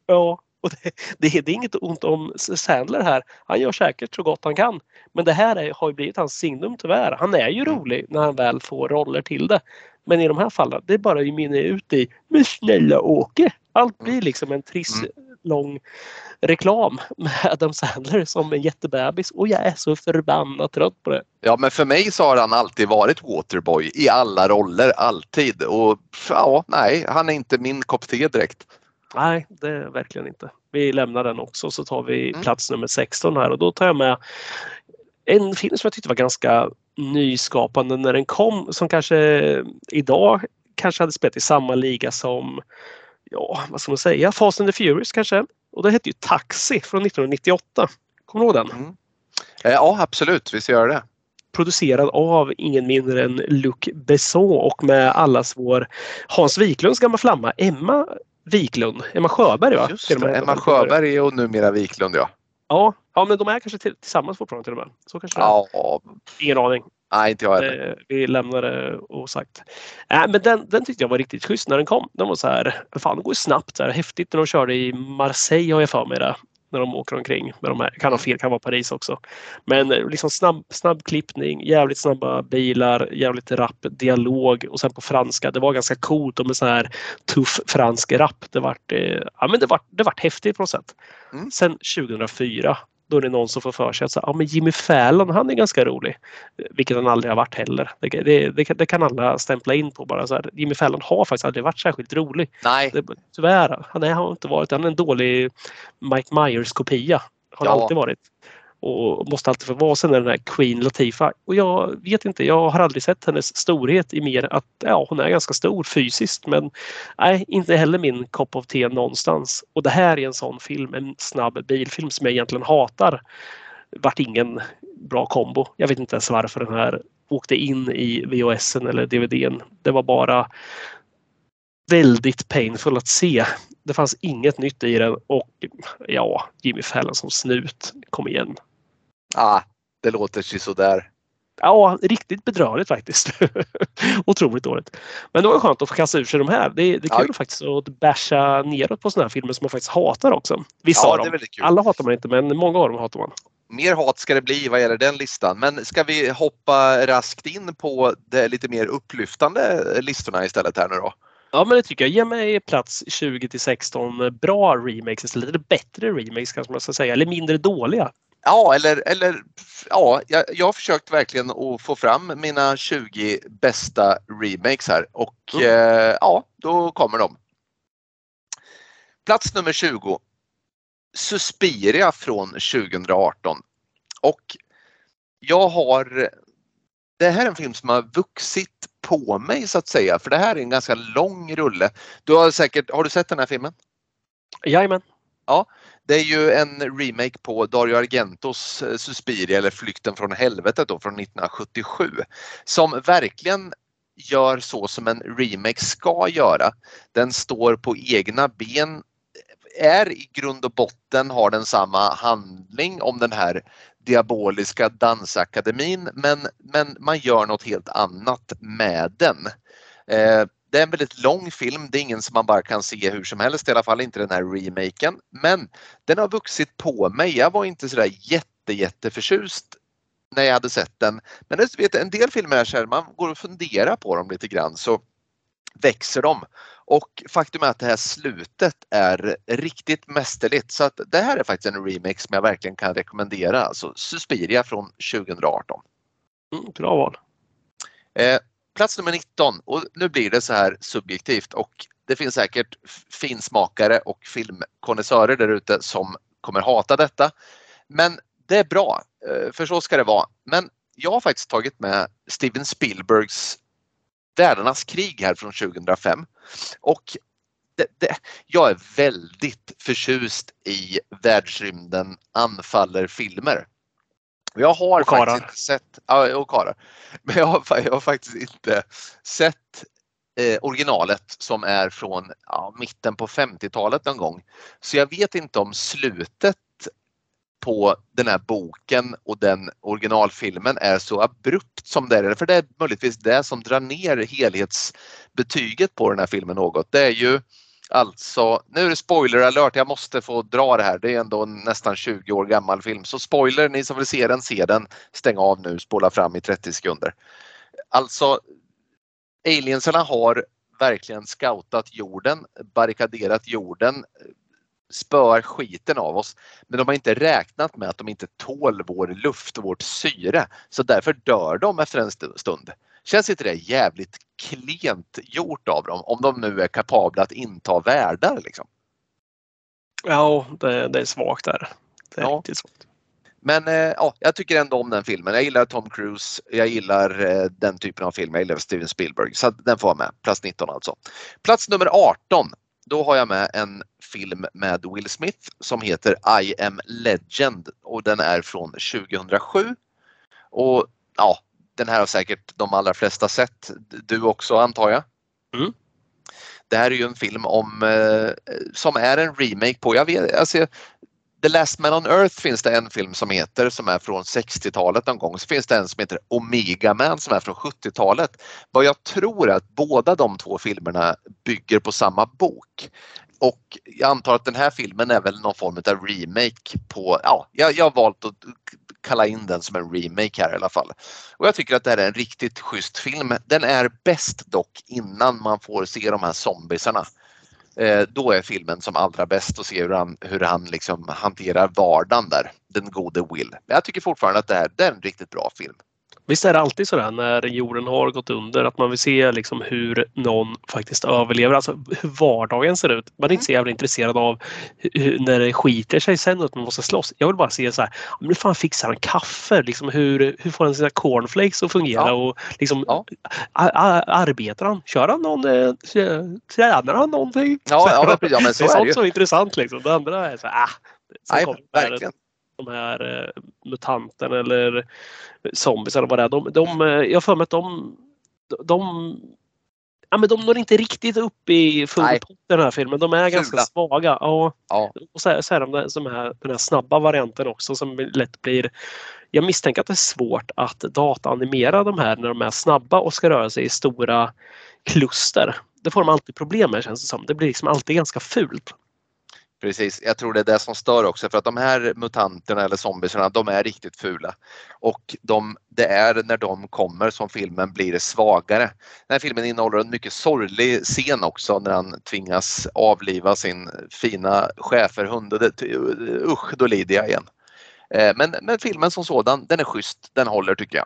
Ja, och det, det, det är inget ont om Sandler här. Han gör säkert så gott han kan. Men det här är, har ju blivit hans signum tyvärr. Han är ju Mm. rolig när han väl får roller till det. Men i de här fallen, det är bara ju mynnar ut i Men snälla Åke! Allt blir liksom en trist Mm. lång reklam med Adam Sandler som en jättebebis och jag är så förbannat trött på det. Ja, men för mig så har han alltid varit Waterboy i alla roller, alltid. Och ja, nej, han är inte min kopp te direkt. Nej, det är verkligen inte. Vi lämnar den också så tar vi Mm. plats nummer 16 här och då tar jag med en film som jag tyckte var ganska nyskapande när den kom som kanske idag kanske hade spelat i samma liga som, ja vad ska man säga, Fast and the Furious kanske. Och det hette ju Taxi från 1998. Kommer du ihåg den? Mm. Eh, Ja, absolut. Vi ska göra det. Producerad av ingen mindre än Luc Besson och med allas vår Hans Wiklunds gamla flamma Emma Wiklund. Emma Sjöberg va? Just det. Emma Sjöberg och numera Wiklund, ja. Ja, ja men de är kanske till, tillsammans fortfarande till och med. Så kanske det är. Ja, Ingen aning. nej, inte jag heller. Eh, vi lämnar det osagt. Äh, men den, den tyckte jag var riktigt schysst när den kom. Den var så här, fan det går ju snabbt. Så här, häftigt när de körde i Marseille har jag för mig det. När de åker omkring. Med de här, kan ha fel, kan vara Paris också. Men eh, liksom snabb, snabb klippning, jävligt snabba bilar, jävligt rapp dialog och sen på franska. Det var ganska coolt och med så här tuff fransk rap. Det vart, eh, ja, men det vart, det vart häftigt på något sätt. Mm. Sen 2004 då är det någon som får för sig att så, ja, men Jimmy Fallon han är ganska rolig. Vilket han aldrig har varit heller. Det, det, det, kan- det kan alla stämpla in på bara. Så här. Jimmy Fallon har faktiskt aldrig varit särskilt rolig. Nej, Det, tyvärr. Han är, har inte varit. Han är en dålig Mike Myers kopia. Har Ja. alltid varit. Och måste alltid få vara. Sen är den här Queen Latifah. Och jag vet inte, jag har aldrig sett hennes storhet i mer att ja, hon är ganska stor fysiskt. Men nej, inte heller min kopp of te någonstans. Och det här är en sån film, en snabb bilfilm som jag egentligen hatar. Vart ingen bra kombo. Jag vet inte ens varför den här åkte in i VHSen eller DVDn. Det var bara väldigt painful att se. Det fanns inget nytt i den och ja, Jimmy Fallon som snut. Kom igen ah, det låter sådär. Ja, riktigt bedrövligt faktiskt. <laughs> Otroligt dåligt. Men det var skönt att få kasta ur sig de här. Det, det är kul Ja. faktiskt att basha neråt på sådana här filmer som man faktiskt hatar också. Vissa Ja, av är dem. Alla hatar man inte men många av dem hatar man. Mer hat ska det bli vad gäller den listan. Men ska vi hoppa raskt in på de lite mer upplyftande listorna istället här nu då? Ja men det tycker jag. Ge mig plats 20 till 16 bra remakes, eller lite bättre remakes kanske man ska säga, eller mindre dåliga. Ja, eller, eller ja, jag, jag har försökt verkligen att få fram mina 20 bästa remakes här och Mm. eh, ja, då kommer de. Plats nummer 20. Suspiria från 2018. Och jag har det här är en film som har vuxit på mig så att säga, för det här är en ganska lång rulle. Du har säkert, har du sett den här filmen? Jajamän. Det är ju en remake på Dario Argentos eh, Suspiria eller Flykten från helvetet då från 1977. Som verkligen gör så som en remake ska göra. Den står på egna ben, är i grund och botten har den samma handling om den här diaboliska dansakademin men, men man gör något helt annat med den. Eh, det är en väldigt lång film, det är ingen som man bara kan se hur som helst, i alla fall inte den här remaken. Men den har vuxit på mig. Jag var inte sådär jätte, jätteförtjust när jag hade sett den. Men vet, en del filmer är så här, man går och funderar på dem lite grann så växer de. Och faktum är att det här slutet är riktigt mästerligt. Så att det här är faktiskt en remake som jag verkligen kan rekommendera. Alltså Suspiria från 2018. Mm, bra val. Eh, plats nummer 19 och nu blir det så här subjektivt och det finns säkert finsmakare och filmkonnässörer där ute som kommer hata detta. Men det är bra, eh, för så ska det vara. Men jag har faktiskt tagit med Steven Spielbergs Världarnas krig här från 2005 och det, det, jag är väldigt förtjust i världsrymden anfaller filmer. Jag har Och faktiskt inte sett, ja, och karlar. <laughs> Men jag har, jag har faktiskt inte sett eh, originalet som är från ja, mitten på 50-talet någon gång. Så jag vet inte om slutet på den här boken och den originalfilmen är så abrupt som det är. För det är möjligtvis det som drar ner helhetsbetyget på den här filmen något. Det är ju alltså, nu är det spoiler alert, jag måste få dra det här. Det är ändå en nästan 20 år gammal film. Så spoiler, ni som vill se den, se den. Stäng av nu, spola fram i 30 sekunder. Alltså, aliensarna har verkligen scoutat jorden, barrikaderat jorden, spöar skiten av oss. Men de har inte räknat med att de inte tål vår luft och vårt syre. Så därför dör de efter en stund. Känns inte det jävligt klent gjort av dem om de nu är kapabla att inta världar? Liksom? Ja, det, det är svagt där. Det är Ja. riktigt svagt. Men eh, ja, jag tycker ändå om den filmen. Jag gillar Tom Cruise, jag gillar eh, den typen av film, jag gillar Steven Spielberg. Så den får vara med, plats 19 alltså. Plats nummer 18, då har jag med en film med Will Smith som heter I am Legend och den är från 2007. Och ja, den här har säkert de allra flesta sett. Du också antar jag? Mm. Det här är ju en film om, eh, som är en remake på, jag vet, alltså, The Last Man on Earth finns det en film som heter som är från 60-talet någon gång. Så finns det en som heter Omega Man som är från 70-talet. Vad jag tror är att båda de två filmerna bygger på samma bok. Och jag antar att den här filmen är väl någon form av remake på, ja, jag, jag har valt att kalla in den som en remake här i alla fall. Och jag tycker att det här är en riktigt schysst film. Den är bäst dock innan man får se de här zombiesarna. Eh, då är filmen som allra bäst att se hur han, hur han liksom hanterar vardagen där, den gode Will. Men jag tycker fortfarande att det här det är en riktigt bra film. Visst är det alltid sådär när jorden har gått under att man vill se liksom hur någon faktiskt överlever. Alltså hur vardagen ser ut. Man är inte så jävla intresserad av hur, när det skiter sig sen och att man måste slåss. Jag vill bara se så här. Men fan fixar han kaffe? Liksom hur, hur får han sina cornflakes att fungera? Ja. Och liksom, Ja. Arbetar han? Kör han någon? eh, Tränar han någonting? Ja, ja, <laughs> men, ja men så det är det sånt som är intressant. Liksom. Det andra är så här, ah, sen Nej, verkligen. De här eh, mutanterna eller zombies eller vad det är. De, de, eh, jag har för mig att de, de, ja, men de når inte riktigt upp i full pott i den här filmen. De är ganska Fula. svaga. Ja. Ja. Och så är, så är de som är den här snabba varianten också som lätt blir jag misstänker att det är svårt att dataanimera de här när de är snabba och ska röra sig i stora kluster. Det får de alltid problem med känns det som. Det blir liksom alltid ganska fult. Precis, jag tror det är det som stör också för att de här mutanterna eller zombiesarna de är riktigt fula. Och de, det är när de kommer som filmen blir svagare. Den här filmen innehåller en mycket sorglig scen också när han tvingas avliva sin fina schäferhund. Usch, då lider jag igen. Eh, men, men filmen som sådan, den är schysst, den håller tycker jag.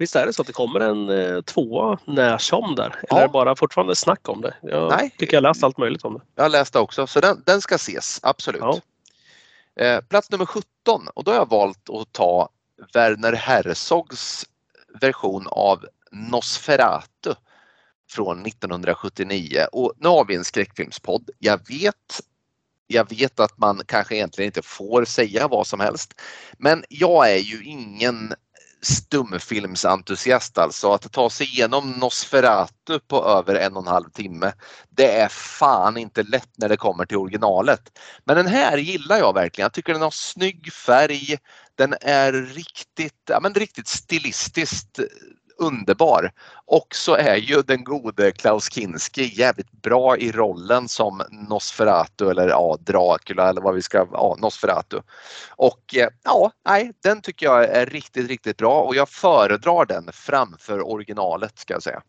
Visst är det så att det kommer en eh, tvåa när som där? Eller Ja. är det bara fortfarande snack om det? Jag Nej. tycker jag läst allt möjligt om det. Jag har läst det också, så den, den ska ses, absolut. Ja. Eh, plats nummer 17 och då har jag valt att ta Werner Herzogs version av Nosferatu från 1979 och nu har vi en skräckfilmspodd. Jag vet jag vet att man kanske egentligen inte får säga vad som helst. Men jag är ju ingen stumfilmsentusiast alltså. Att ta sig igenom Nosferatu på över en och en halv timme. Det är fan inte lätt när det kommer till originalet. Men den här gillar jag verkligen. Jag tycker den har snygg färg. Den är riktigt, ja, men riktigt stilistiskt underbar. Och så är ju den gode Klaus Kinski jävligt bra i rollen som Nosferatu eller ja, Dracula eller vad vi ska, ja, Nosferatu. Och eh, ja, nej, den tycker jag är riktigt, riktigt bra och jag föredrar den framför originalet ska jag säga.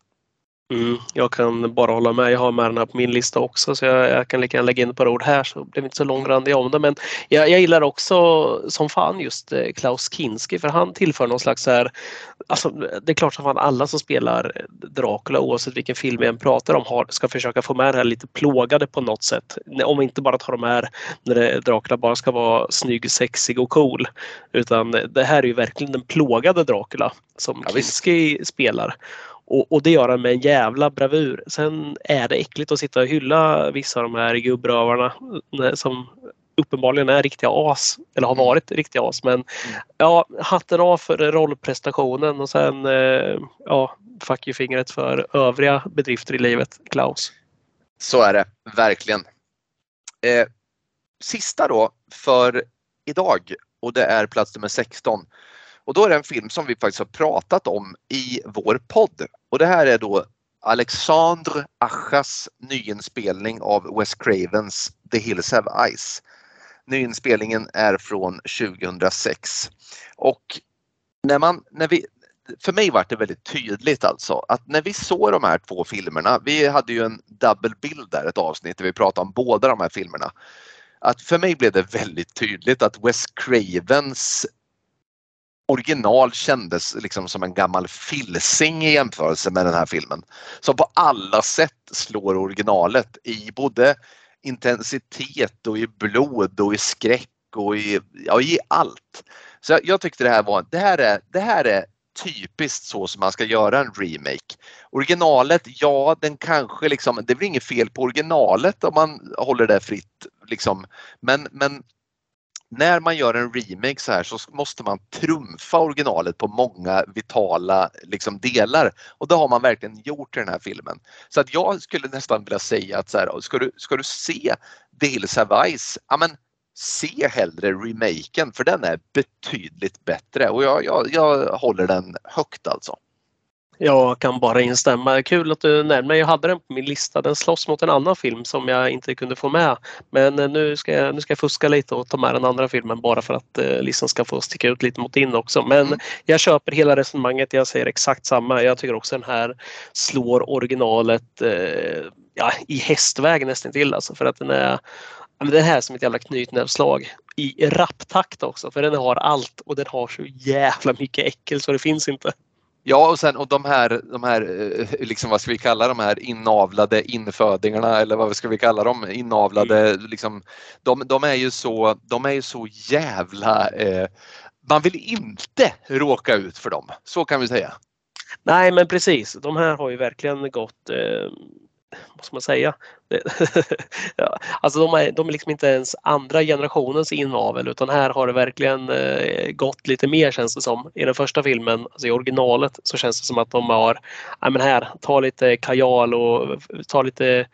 Mm, jag kan bara hålla med. Jag har med den här på min lista också så jag, jag kan lika gärna lägga in ett par ord här så blir vi inte så långrandiga om det. Men jag, jag gillar också som fan just eh, Klaus Kinski för han tillför någon slags så här Alltså, det är klart som fan alla som spelar Dracula oavsett vilken film vi än pratar om har, ska försöka få med det här lite plågade på något sätt. Om vi inte bara tar de här när det, Dracula bara ska vara snygg, sexig och cool. Utan det här är ju verkligen den plågade Dracula som Ja. Kinski spelar. Och, och det gör han med en jävla bravur. Sen är det äckligt att sitta och hylla vissa av de här gubbrövarna eh, som uppenbarligen är riktiga as eller har Mm. varit riktiga as. Men ja, hatten av för rollprestationen och sen eh, ja, fuck you fingret för övriga bedrifter i livet, Klaus. Så är det verkligen. Eh, sista då för idag och det är plats nummer 16. Och då är det en film som vi faktiskt har pratat om i vår podd. Och det här är då Alexandre Achas nyinspelning av Wes Cravens The Hills Have Eyes. Nyinspelningen är från 2006. Och när man, när vi, för mig var det väldigt tydligt alltså att när vi såg de här två filmerna, vi hade ju en double bild där, ett avsnitt där vi pratade om båda de här filmerna. Att för mig blev det väldigt tydligt att Wes Cravens original kändes liksom som en gammal filsing i jämförelse med den här filmen. Som på alla sätt slår originalet i både intensitet och i blod och i skräck och i, ja, i allt. Så jag, jag tyckte det här var, det här är, det här är typiskt så som man ska göra en remake. Originalet, ja den kanske liksom, det blir inget fel på originalet om man håller det fritt liksom. Men, men när man gör en remake så här så måste man trumfa originalet på många vitala liksom, delar och det har man verkligen gjort i den här filmen. Så att jag skulle nästan vilja säga att så här, ska, du, ska du se The Hills Have Ice, ja, men se hellre remaken för den är betydligt bättre och jag, jag, jag håller den högt alltså. Jag kan bara instämma. Kul att du nämner Jag hade den på min lista. Den slåss mot en annan film som jag inte kunde få med. Men eh, nu ska jag, nu ska jag fuska lite och ta med den andra filmen bara för att eh, listan ska få sticka ut lite mot din också. Men mm. jag köper hela resonemanget. Jag säger exakt samma. Jag tycker också den här slår originalet eh, ja, i hästväg nästan till alltså för att den är den här är som ett jävla knytnävsslag i rapptakt också för den har allt och den har så jävla mycket äckel så det finns inte. Ja och sen och de här, de här eh, liksom vad ska vi kalla de här inavlade infödingarna eller vad ska vi kalla dem? Inavlade mm. liksom. De, de, är ju så, de är ju så jävla eh, man vill inte råka ut för dem. Så kan vi säga. Nej men precis. De här har ju verkligen gått eh, vad ska man säga? <laughs> ja, alltså de är, de är liksom inte ens andra generationens inavel utan här har det verkligen eh, gått lite mer känns det som. I den första filmen, alltså i originalet, så känns det som att de har, ja men här, ta lite kajal och ta lite,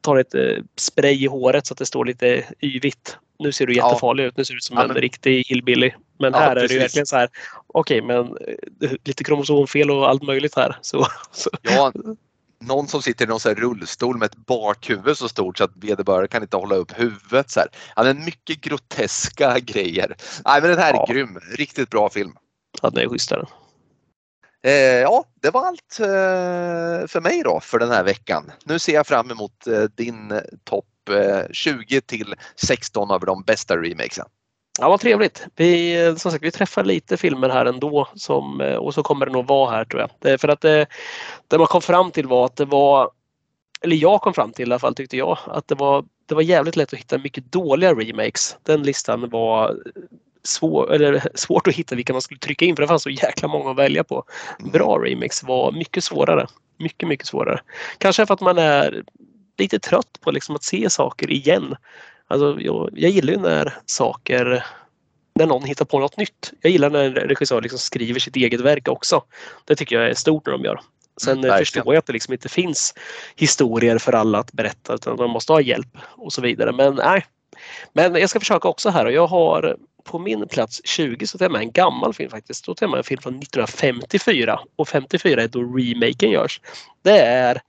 ta lite spray i håret så att det står lite yvigt. Nu ser du jättefarlig ja. ut, nu ser du ut som ja, men... en riktig hillbilly. Men här ja, är det verkligen så här, okej okay, men eh, lite kromosomfel och allt möjligt här. <laughs> Så, så. Ja, någon som sitter i någon så rullstol med ett bakhuvud så stort så att vederbörande kan inte hålla upp huvudet. Så här. Ja, men mycket groteska grejer. Nej, men den här är ja. grym. Riktigt bra film. Ja, den är schysstare. Eh, ja, det var allt eh, för mig då för den här veckan. Nu ser jag fram emot eh, din topp 20 eh, till 16 av de bästa remakesen. Ja, vad trevligt. Vi, som sagt, vi träffar lite filmer här ändå som, eh, och så kommer det nog vara här tror jag. Det, för att det, det man kom fram till var att det var, eller jag kom fram till i alla fall tyckte jag, att det var, det var jävligt lätt att hitta mycket dåliga remakes. Den listan var svår, eller <laughs> svårt att hitta vilka man skulle trycka in för det fanns så jäkla många att välja på. Bra remakes var mycket svårare. Mycket, mycket svårare. Kanske för att man är lite trött på liksom att se saker igen. Alltså, jag, jag gillar ju när saker när någon hittar på något nytt. Jag gillar när en regissör liksom skriver sitt eget verk också. Det tycker jag är stort när de gör. Sen mm, förstår jag att det liksom inte finns historier för alla att berätta utan man måste ha hjälp och så vidare. Men nej. Men jag ska försöka också här och jag har på min plats 20 så tar jag med en gammal film faktiskt. Då tar jag med en film från 1954 och 54 är då remaken görs. Det är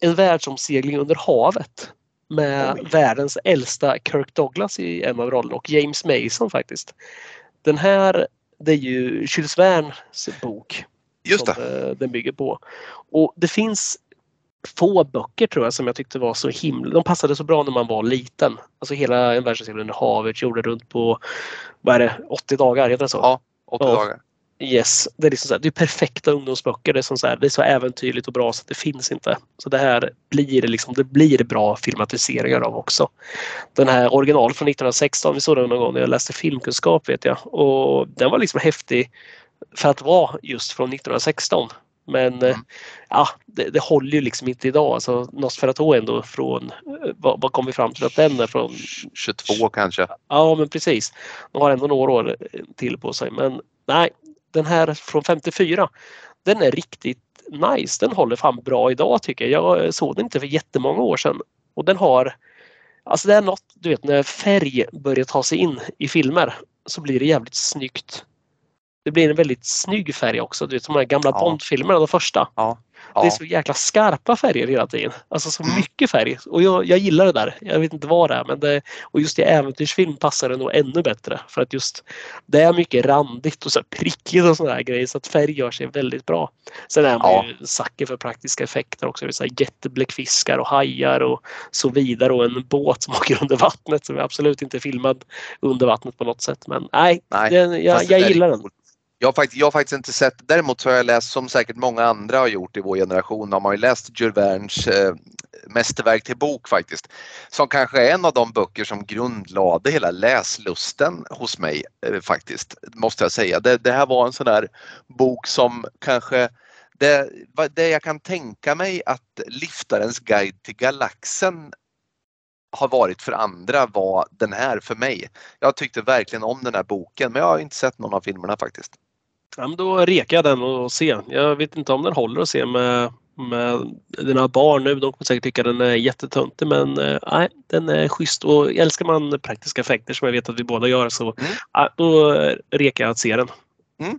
En världsomsegling under havet med Oj. världens äldsta Kirk Douglas i en av rollerna och James Mason faktiskt. Den här, det är ju Jules Vernes bok. Just det. Som eh, den bygger på. Och det finns få böcker tror jag som jag tyckte var så himla, de passade så bra när man var liten. Alltså hela En världsserie under havet gjorde runt på, vad är det, 80 dagar, heter det så? Ja, 80 ja. dagar. Yes, det är, liksom så här, det är perfekta ungdomsböcker. Det är, som så här, det är så äventyrligt och bra så att det finns inte. Så det här blir liksom, det blir bra filmatiseringar av också. Den här original från 1916, vi såg den någon gång när jag läste filmkunskap vet jag. Och den var liksom häftig för att vara just från 1916. Men mm. ja, det, det, håller ju liksom inte idag. Alltså, Nosferatu ändå från, vad, vad kom vi fram till att den är från? 22 kanske. Ja men precis. De har ändå några år till på sig. Men nej, den här från 54, den är riktigt nice. Den håller fan bra idag tycker jag. Jag såg den inte för jättemånga år sedan. Och den har, alltså det är något, du vet när färg börjar ta sig in i filmer så blir det jävligt snyggt. Det blir en väldigt snygg färg också. Du vet som de här gamla ja. Bondfilmerna, de första. Ja. Ja. Det är så jäkla skarpa färger hela tiden. Alltså så mycket färg. Och jag, jag gillar det där. Jag vet inte vad det är. Men det, och just i äventyrsfilm passar det nog ännu bättre. För att just det är mycket randigt och så prickigt och sådana grejer. Så att färg gör sig väldigt bra. Sen är man ja. ju sacker för praktiska effekter också. Det är jättebläckfiskar och hajar och så vidare. Och en båt som <laughs> åker under vattnet som är absolut inte filmad under vattnet på något sätt. Men nej, nej den, jag, jag gillar den. Jag har, faktiskt, jag har faktiskt inte sett, däremot så har jag läst som säkert många andra har gjort i vår generation, har man ju läst Jules Vernes eh, mästerverk till bok faktiskt. Som kanske är en av de böcker som grundlade hela läslusten hos mig eh, faktiskt, måste jag säga. Det, det här var en sån där bok som kanske det, det jag kan tänka mig att Liftarens guide till galaxen har varit för andra var den här för mig. Jag tyckte verkligen om den här boken men jag har inte sett någon av filmerna faktiskt. Ja, men då rekar jag den och se. Jag vet inte om den håller att se med, med dina barn nu. De kommer säkert tycka den är jättetöntig men eh, nej, den är schysst och älskar man praktiska effekter som jag vet att vi båda gör så mm. ja, då rekar jag att se den. Mm.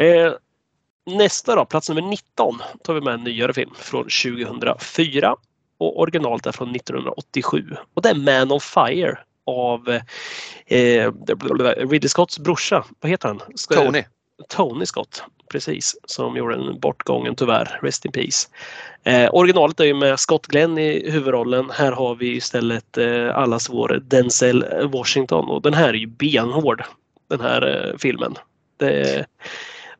Eh, nästa då, plats nummer 19, tar vi med en nyare film från 2004 och originalet är från 1987 och det är Man of Fire av eh, Ridley Scotts brorsa. Vad heter han? Tony. Tony Scott, precis, som gjorde den bortgången tyvärr. Rest in peace. Eh, originalet är ju med Scott Glenn i huvudrollen. Här har vi istället eh, allas vår Denzel Washington och den här är ju benhård. Den här eh, filmen. Det,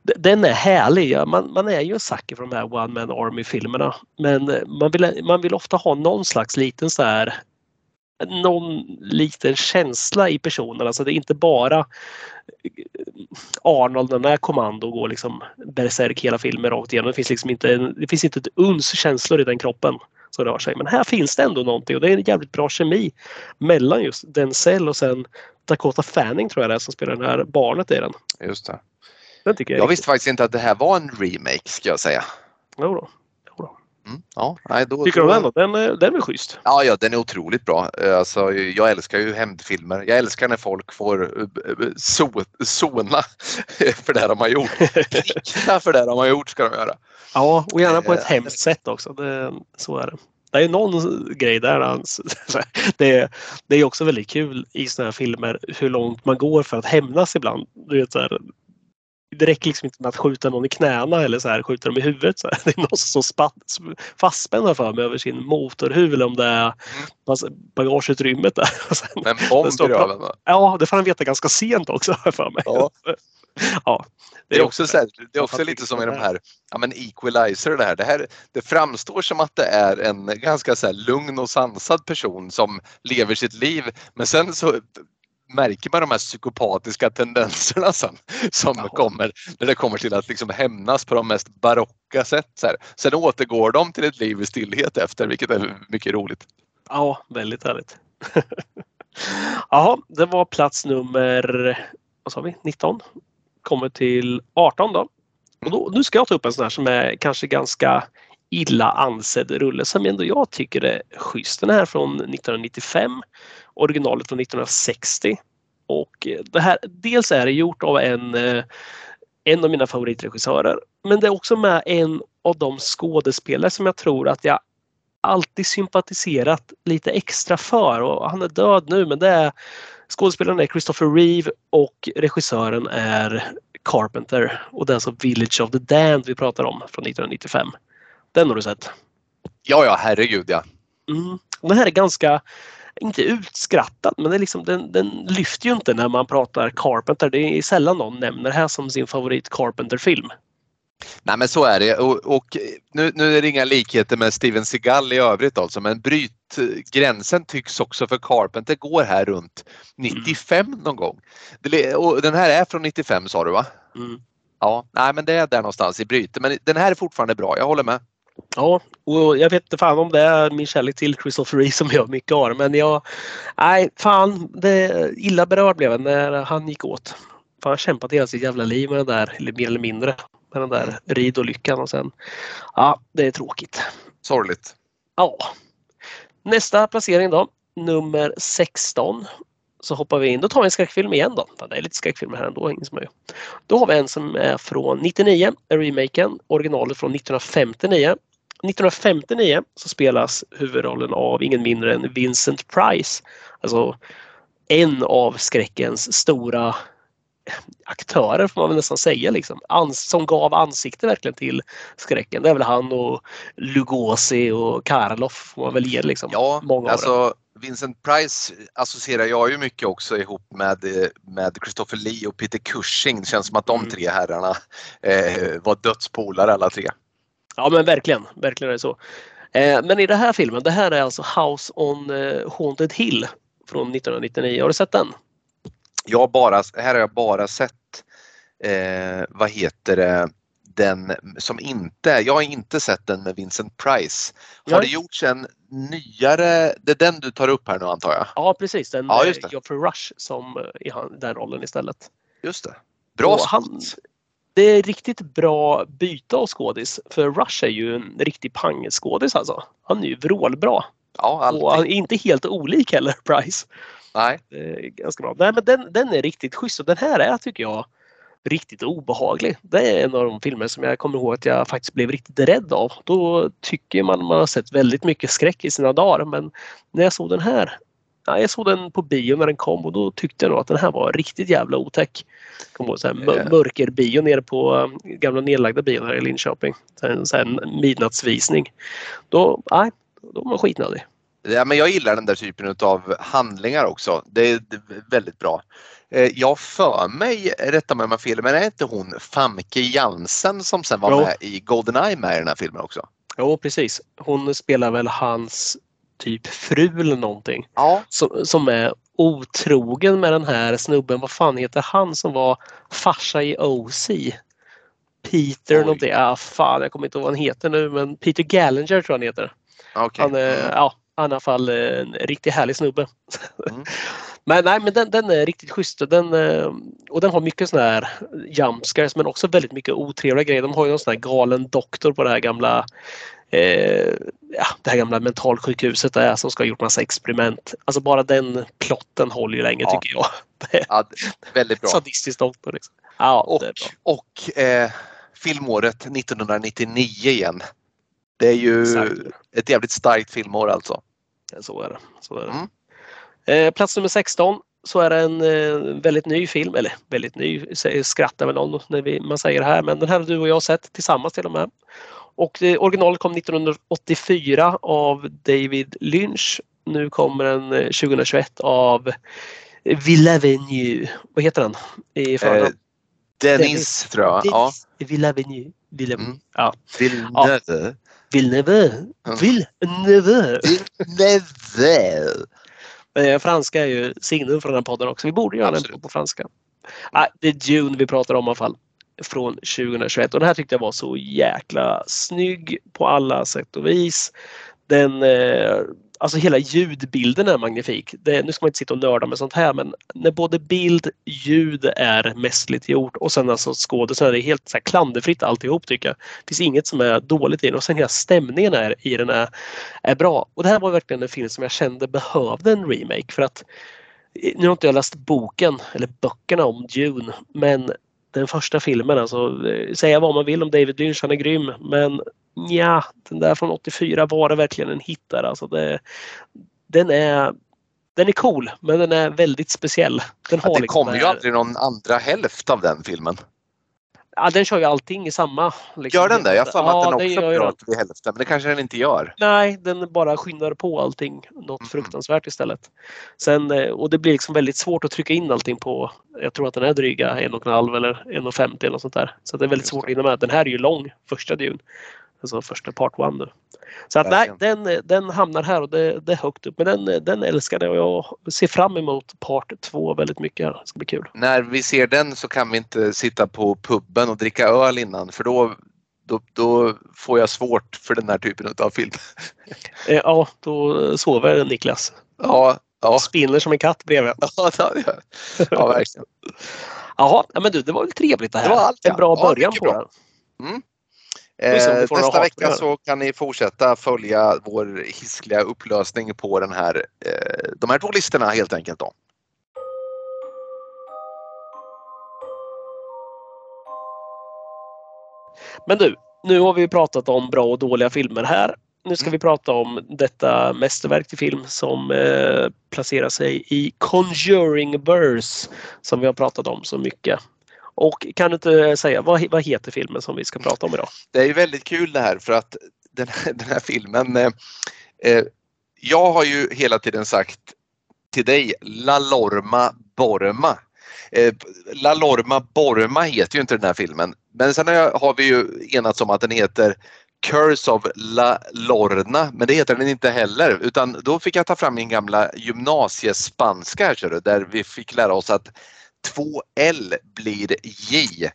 den är härlig. Man, man är ju en sucker för de här One Man Army filmerna. Men eh, man vill, man vill ofta ha någon slags liten så här någon liten känsla i personen. Alltså det är inte bara Arnold när kommando går liksom berserk hela filmen rakt igenom. Det finns liksom inte, det finns inte ett uns känslor i den kroppen som rör sig. Men här finns det ändå någonting och det är en jävligt bra kemi mellan just Denzel och sen Dakota Fanning tror jag det är som spelar det här barnet i den. Just det. Den jag jag visste faktiskt inte att det här var en remake ska jag säga. Jo då. Mm, ja, nej, då, Tycker du om den då? Den, är, den är schysst. Ja, ja, den är otroligt bra. Alltså, jag älskar ju hämndfilmer. Jag älskar när folk får so, sona <laughs> för det de har gjort. För det de har gjort ska de göra. Ja, och gärna på ett eh, hemskt sätt också. Det, så är det. Det är någon grej där. <laughs> Det, det är också väldigt kul i sådana här filmer hur långt man går för att hämnas ibland. Du vet, så här, det räcker liksom inte med att skjuta någon i knäna eller så här, skjuta dem i huvudet. Så här. <laughs> Det är någon som står fastspänd för mig över sin motorhuv eller om det är mm. bagageutrymmet där. <laughs> Men bomb i röven Ja, det får han veta ganska sent också för mig. Ja. <laughs> ja. Det är också, så här, det är också lite som i de här ja, men equalizer. Det, här. Det, här, det framstår som att det är en ganska så lugn och sansad person som lever sitt liv men sen så märker man de här psykopatiska tendenserna sen, som Jaha. kommer när det kommer till att liksom hämnas på de mest barocka sätt. Så här. Sen återgår de till ett liv i stillhet efter, vilket är mycket roligt. Ja, väldigt härligt. <laughs> Jaha, det var plats nummer vad sa vi, 19. Kommer till 18 då. Och då, nu ska jag ta upp en sån här som är kanske ganska illa ansedd rulle som ändå jag tycker är schysst. Den här från 1995 originalet från 1960. Och eh, det här, dels är det gjort av en, eh, en av mina favoritregissörer men det är också med en av de skådespelare som jag tror att jag alltid sympatiserat lite extra för och han är död nu men det är skådespelaren är Christopher Reeve och regissören är Carpenter och det är alltså Village of the Damned vi pratar om från 1995. Den har du sett? Ja, ja, herregud ja. Mm. Den här är ganska inte utskrattad, men det är liksom, den, den lyfter ju inte när man pratar Carpenter. Det är sällan någon nämner det här som sin favorit Carpenter-film. Nej men så är det och, och, nu, nu är det inga likheter med Steven Seagal i övrigt alltså men brytgränsen tycks också för Carpenter går här runt 95 mm. någon gång. Och den här är från 95 sa du va? Mm. Ja, nej men det är där någonstans i brytet men den här är fortfarande bra, jag håller med. Ja, och jag vet inte fan om det är min kärlek till Christopher Reeve som gör mycket av men jag... Nej, fan. Det, illa berörd blev jag när han gick åt. För han kämpat hela sitt jävla liv med den där, eller mer eller mindre, med den där ridolyckan och sen... Ja, det är tråkigt. Sorgligt. Ja. Nästa placering då. Nummer 16. Så hoppar vi in. Då tar vi en skräckfilm igen då. Det är lite skräckfilmer här ändå. Ingen som är. Då har vi en som är från 99, remaken. Originalet från 1959. 1959 så spelas huvudrollen av ingen mindre än Vincent Price. Alltså en av skräckens stora aktörer får man väl nästan säga liksom. som gav ansikte verkligen till skräcken. Det är väl han och Lugosi och Karloff får man väl ge liksom. Ja, Många alltså Vincent Price associerar jag ju mycket också ihop med, med Christopher Lee och Peter Cushing. Det känns som att de Mm. tre herrarna eh, var dödspolare alla tre. Ja men verkligen, verkligen är det så. Eh, men i den här filmen, det här är alltså House on eh, Haunted Hill från 1999. Har du sett den? Jag bara, här har jag bara sett, eh, vad heter det, den som inte, jag har inte sett den med Vincent Price. Har Nej. det gjorts en nyare, det är den du tar upp här nu antar jag? Ja precis, den Ja, ja. Geoffrey Rush som eh, i han, den rollen istället. Just det. Bra Och han-. Det är riktigt bra byte av skådis för Rush är ju en riktig pangskådis alltså. Han är ju vrålbra. Ja, alltid. Och han är inte helt olik heller, <laughs> Price. Nej. Ganska bra. Nej, men den, den är riktigt schysst och den här är, tycker jag, riktigt obehaglig. Det är en av de filmer som jag kommer ihåg att jag faktiskt blev riktigt rädd av. Då tycker man man har sett väldigt mycket skräck i sina dagar men när jag såg den här Ja, jag såg den på bio när den kom och då tyckte jag nog att den här var riktigt jävla otäck. Jag kommer ihåg så här, mör- mörkerbio nere på um, gamla nedlagda bion här i Linköping. Så här, En så här midnattsvisning. Då, nej, då var man skitnödig. Ja, men jag gillar den där typen av handlingar också. Det är det är väldigt bra. Eh, Jag för mig, rätta mig om jag har fel, men är inte hon Famke Jansen som sen var Jo. med i Goldeneye med i den här filmen också? Jo, precis. Hon spelar väl hans typ fru eller någonting. Ja. Som, som är otrogen med den här snubben. Vad fan heter han som var farsa i OC? Peter Oj. någonting. Ja, fan, jag kommer inte ihåg vad han heter nu men Peter Gallinger tror jag han heter. Okej. Han är, Mm. ja, han är i alla fall en riktigt härlig snubbe. Mm. <laughs> men nej, men den, den är riktigt schysst. Den, eh, och den har mycket såna här jumpscares men också väldigt mycket otrevliga grejer. De har ju någon sån här galen doktor på det här gamla eh, ja, det här gamla mentalsjukhuset där som ska ha gjort massa experiment. Alltså bara den plotten håller ju länge Ja. tycker jag. <laughs> Ja, väldigt bra. Sadistisk doktor. Liksom. Ja, Och, och eh, filmåret 1999 igen. Det är ju Exakt. ett jävligt starkt filmår alltså. Så är det. Så är det. Mm. Eh, plats nummer 16 så är det en eh, väldigt ny film, eller väldigt ny, skrattar väl någon när vi, man säger det här, men den här har du och jag sett tillsammans till och med. Och eh, originalet kom 1984 av David Lynch. Nu kommer den eh, 2021 av Villeneuve. Vad heter den i Eh, förnamn? Dennis tror jag. Ja. Denis Villeneuve. Villeneuve. Mm. Ja. Villeneuve. Villeneuve. Mm. Villeneuve. Villeneuve. Eh, franska är ju signum för den här podden också. Vi borde göra Absolut. den på franska. Ah, det är Dune vi pratar om i alla fall. Från 2021 och den här tyckte jag var så jäkla snygg på alla sätt och vis. Den, eh, alltså hela ljudbilden är magnifik. Det, nu ska man inte sitta och nörda med sånt här men när både bild, ljud är mästerligt gjort och sen alltså skådisen är det helt så här klanderfritt alltihop tycker jag. Det finns inget som är dåligt i den och sen hela stämningen är, i den är, är bra. Och det här var verkligen en film som jag kände behövde en remake för att eh, nu har inte jag läst boken eller böckerna om Dune men den första filmen, alltså eh, säga vad man vill om David Lynch, han är grym men ja, den där från 84 var det verkligen en hit där alltså. Det, den är den är cool men den är väldigt speciell. Den, Ja, det liksom kommer ju aldrig någon andra hälft av den filmen. Ja, den kör ju allting i samma. liksom. Gör den det? Jag har Ja, att den också den. till hälften, men det kanske den inte gör. Nej, den bara skyndar på allting något Mhm. fruktansvärt istället. Sen, eh, och det blir liksom väldigt svårt att trycka in allting på, jag tror att den är dryga en och en halv eller 1,50 eller något sånt där. Så det är väldigt Just svårt att hinna med. Den här är ju lång, första Dune. Alltså första part one. Då. Så att nej, den, den hamnar här och det, det är högt upp. Men den, den älskade jag och jag ser fram emot part två väldigt mycket. här. Det ska bli kul. När vi ser den så kan vi inte sitta på puben och dricka öl innan för då, då, då får jag svårt för den här typen av film. Eh, Ja, då sover Niklas. Ja, ja. Spinner som en katt bredvid. <laughs> Ja, ja verkligen. Jaha, ja, men du, det var väl trevligt det här. Det var allt, ja. En bra Ja, början på bra. det. Eh, nästa vecka så kan ni fortsätta följa vår hiskliga upplösning på den här, eh, de här två listorna helt enkelt. Då. Men du, nu har vi pratat om bra och dåliga filmer här. Nu ska Mm. vi prata om detta mästerverk till film som eh, placerar sig i Conjuring Verse som vi har pratat om så mycket. Och kan du inte säga, vad, vad heter filmen som vi ska prata om idag? Det är ju väldigt kul det här för att den här, <laughs> den här filmen eh, eh, jag har ju hela tiden sagt till dig La Lorma Borma. Eh, La Lorma Borma heter ju inte den här filmen. Men sen har vi ju enats om att den heter Curse of La Lorna, men det heter den inte heller utan då fick jag ta fram min gamla gymnasiespanska här, där vi fick lära oss att 2L blir J.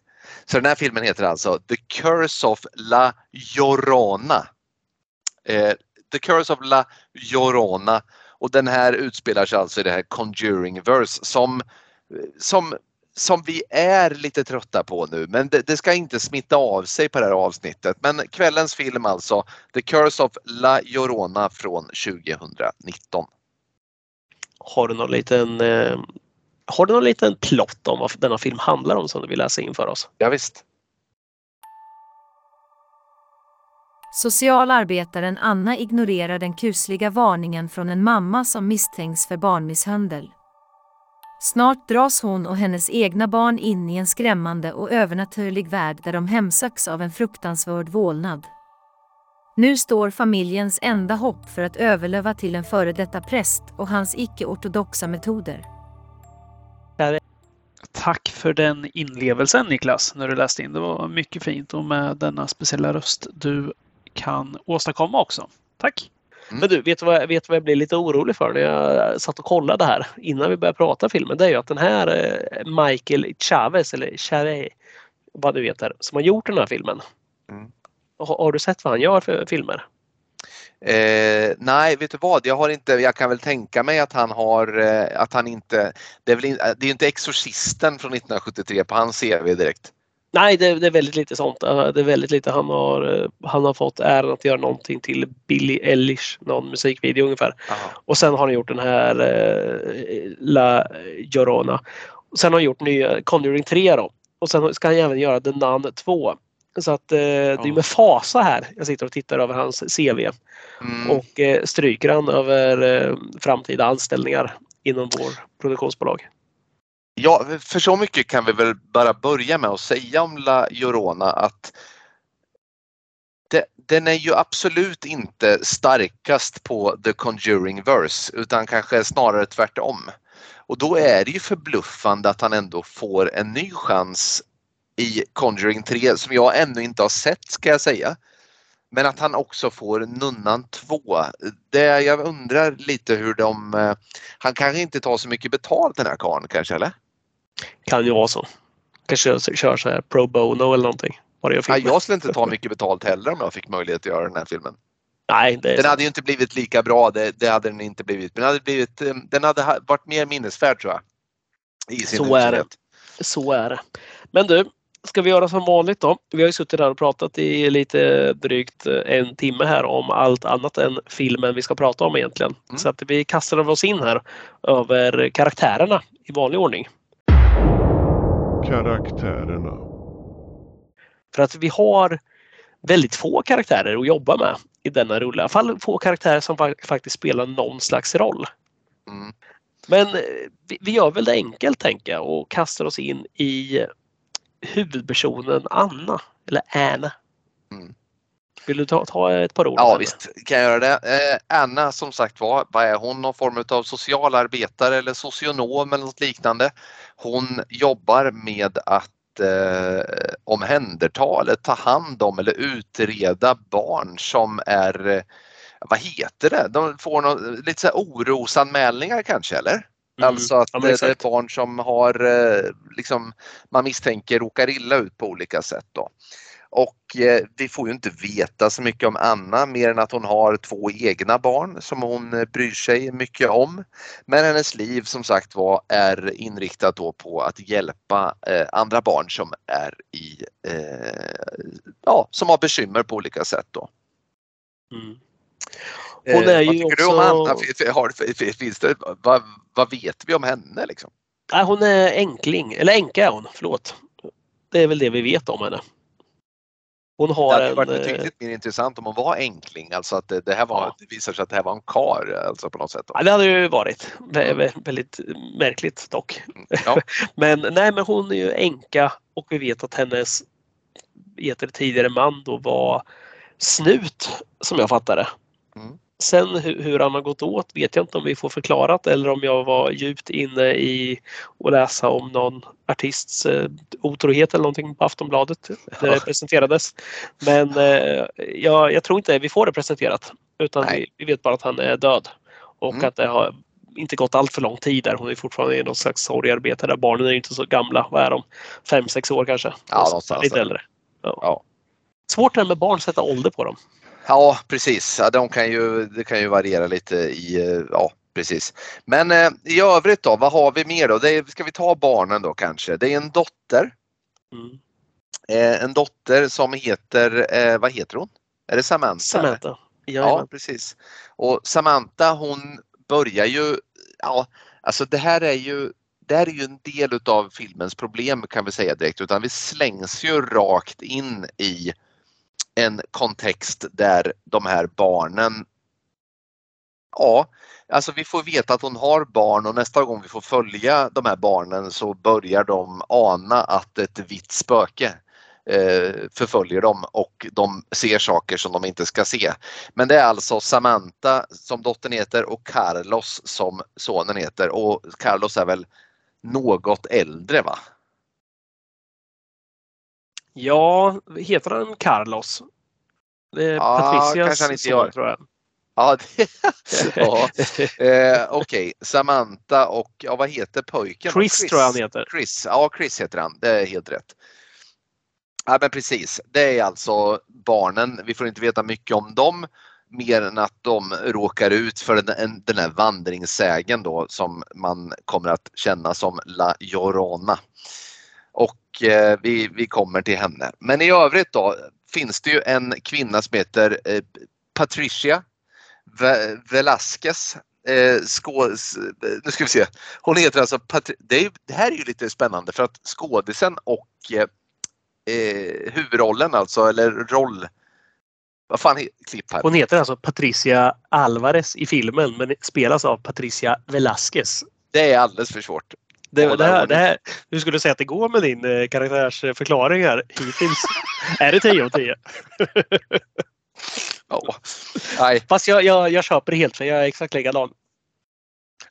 Så den här filmen heter alltså The Curse of La Llorona. Eh, The Curse of La Llorona och den här utspelar sig alltså i det här Conjuring-verse som, som, som vi är lite trötta på nu men det, det, ska inte smitta av sig på det här avsnittet. Men kvällens film alltså The Curse of La Llorona från 2019. Har du någon liten eh, har du någon liten plott om vad denna film handlar om som du vill läsa in för oss? Ja, visst. Socialarbetaren Anna ignorerar den kusliga varningen från en mamma som misstänks för barnmisshandel. Snart dras hon och hennes egna barn in i en skrämmande och övernaturlig värld där de hemsöks av en fruktansvärd vålnad. Nu står familjens enda hopp för att överleva till en före detta präst och hans icke-ortodoxa metoder. Tack för den inlevelsen Niklas, när du läste in. Det var mycket fint och med denna speciella röst du kan åstadkomma också. Tack! Mm. Men du, vet du, vad, vet du vad jag blev lite orolig för när jag satt och kollade här innan vi började prata filmen? Det är ju att den här eh, Michael Chavez, eller Chavez, vad du vet, som har gjort den här filmen. Mm. Har, har, du sett vad han gör för filmer? Eh, nej, vet du vad? Jag har inte, jag kan väl tänka mig att han har, eh, att han inte, det är väl in, det är inte Exorcisten från 1973 på hans CV direkt. Nej, det, det, är väldigt lite sånt. Det är väldigt lite. Han har, eh, han har fått äran att göra någonting till Billie Eilish, någon musikvideo ungefär. Aha. Och sen har han gjort den här eh, La Llorona. sen har han gjort nya Conjuring 3 då. Och sen ska han även göra The Nun 2. Så att eh, det är med fasa här jag sitter och tittar över hans CV. Mm. Och eh, stryker han över eh, framtida anställningar inom vår produktionsbolag. Ja, för så mycket kan vi väl bara börja med att säga om La Llorona att det, den är ju absolut inte starkast på The Conjuring Verse utan kanske snarare tvärtom. Och då är det ju förbluffande att han ändå får en ny chans i Conjuring 3 som jag ännu inte har sett ska jag säga. Men att han också får Nunnan 2. Det, jag undrar lite hur de... Eh, han kanske inte tar så mycket betalt den här karln kanske eller? Kan ju vara så. Kanske kör så här pro bono eller någonting. Jag, ja, jag skulle inte ta mycket betalt heller om jag fick möjlighet att göra den här filmen. Nej, den sant. hade ju inte blivit lika bra, det, det, hade den inte blivit. Men den hade, blivit, eh, den hade varit mer minnesvärd tror jag. I sin så är det. Så är det. Men du, ska vi göra som vanligt då. Vi har ju suttit här och pratat i lite drygt en timme här om allt annat än filmen vi ska prata om egentligen. Mm. Så att vi kastar oss in här över karaktärerna i vanlig ordning. Karaktärerna. För att vi har väldigt få karaktärer att jobba med i denna rulle. I alla fall få karaktärer som faktiskt spelar någon slags roll. Mm. Men eh, vi gör väl det enkelt tänker jag och kastar oss in i huvudpersonen Anna, eller Anna. Mm. Vill du ta, ta ett par ord? Ja visst kan jag göra det. Eh, Anna som sagt var, vad är hon? Någon form av socialarbetare eller socionom eller något liknande. Hon jobbar med att eh, omhänderta eller ta hand om eller utreda barn som är, eh, vad heter det, de får något, lite så här orosanmälningar kanske eller? Mm. Alltså att ja, det är barn som har, eh, liksom, man misstänker råkar illa ut på olika sätt. Då. Och eh, vi får ju inte veta så mycket om Anna mer än att hon har två egna barn som hon eh, bryr sig mycket om. Men hennes liv som sagt var är inriktat då på att hjälpa eh, andra barn som är i, eh, ja, som har bekymmer på olika sätt då. Mm. Hon är eh, vad tycker också... du om Anna? Har, finns det, vad, vad vet vi om henne liksom? Nej, hon är enkling, eller änka är hon, förlåt. Det är väl det vi vet om henne. Hon har det hade varit eh, betydligt mer intressant om hon var enkling, alltså att det, det här var, ja. det visar sig att det här var en kar alltså på något sätt. Ja, det hade ju varit väldigt märkligt dock. Mm, ja. <laughs> men nej, men hon är ju änka och vi vet att hennes heter tidigare man då var snut som jag fattade. Mm. Sen hur, hur han har gått åt vet jag inte om vi får förklarat eller om jag var djupt inne i att läsa om någon artists eh, otrohet eller någonting på Aftonbladet när det presenterades. Men eh, jag, jag tror inte vi får det presenterat utan vi, vi, vet bara att han är död och mm. att det har inte gått allt för lång tid där. Hon är fortfarande i någon slags sorgarbete där. Barnen är inte så gamla. Vad är de? Fem, sex år kanske? Ja, någonstans Lite äldre. Ja. ja. Svårt det här med barn, sätta ålder på dem. Ja precis, ja, de kan ju, det kan ju variera lite i, ja precis. Men eh, i övrigt då, vad har vi mer då? Det är, ska vi ta barnen då kanske? Det är en dotter. Mm. Eh, en dotter som heter, eh, vad heter hon? Är det Samantha? Samantha. Ja, precis. Och Samantha hon börjar ju, ja alltså det här är ju det här är ju en del utav filmens problem kan vi säga direkt utan vi slängs ju rakt in i en kontext där de här barnen Ja, alltså vi får veta att hon har barn och nästa gång vi får följa de här barnen så börjar de ana att ett vitt spöke eh, förföljer dem och de ser saker som de inte ska se. Men det är alltså Samantha som dottern heter och Carlos som sonen heter och Carlos är väl något äldre va? Ja, heter han Carlos? Det är ja, Patricias kanske han inte gör. tror jag. Ja, <laughs> ja. Eh, Okej, okay. Samantha och ja, vad heter pojken? Chris, Chris tror jag han heter. Chris, ja Chris heter han, det är helt rätt. Ja men precis, det är alltså barnen, vi får inte veta mycket om dem mer än att de råkar ut för den, den här vandringssägen då som man kommer att känna som La Llorona. Och eh, vi, vi kommer till henne. Men i övrigt då finns det ju en kvinna som heter eh, Patricia Velasquez. Eh, nu ska vi se. Hon heter alltså Patri det, är, det, här är ju lite spännande för att skådisen och eh, eh huvudrollen alltså, eller roll vad fan klipp här? Hon heter alltså Patricia Alvarez i filmen men spelas av Patricia Velasquez. Det är alldeles för svårt. Det, det, här, det här, du skulle säga att det går med din eh, karaktärsförklaring här hittills. <laughs> är det 10 av 10? ja. Nej. Fast jag, jag, jag köper det helt för jag är exakt likadan.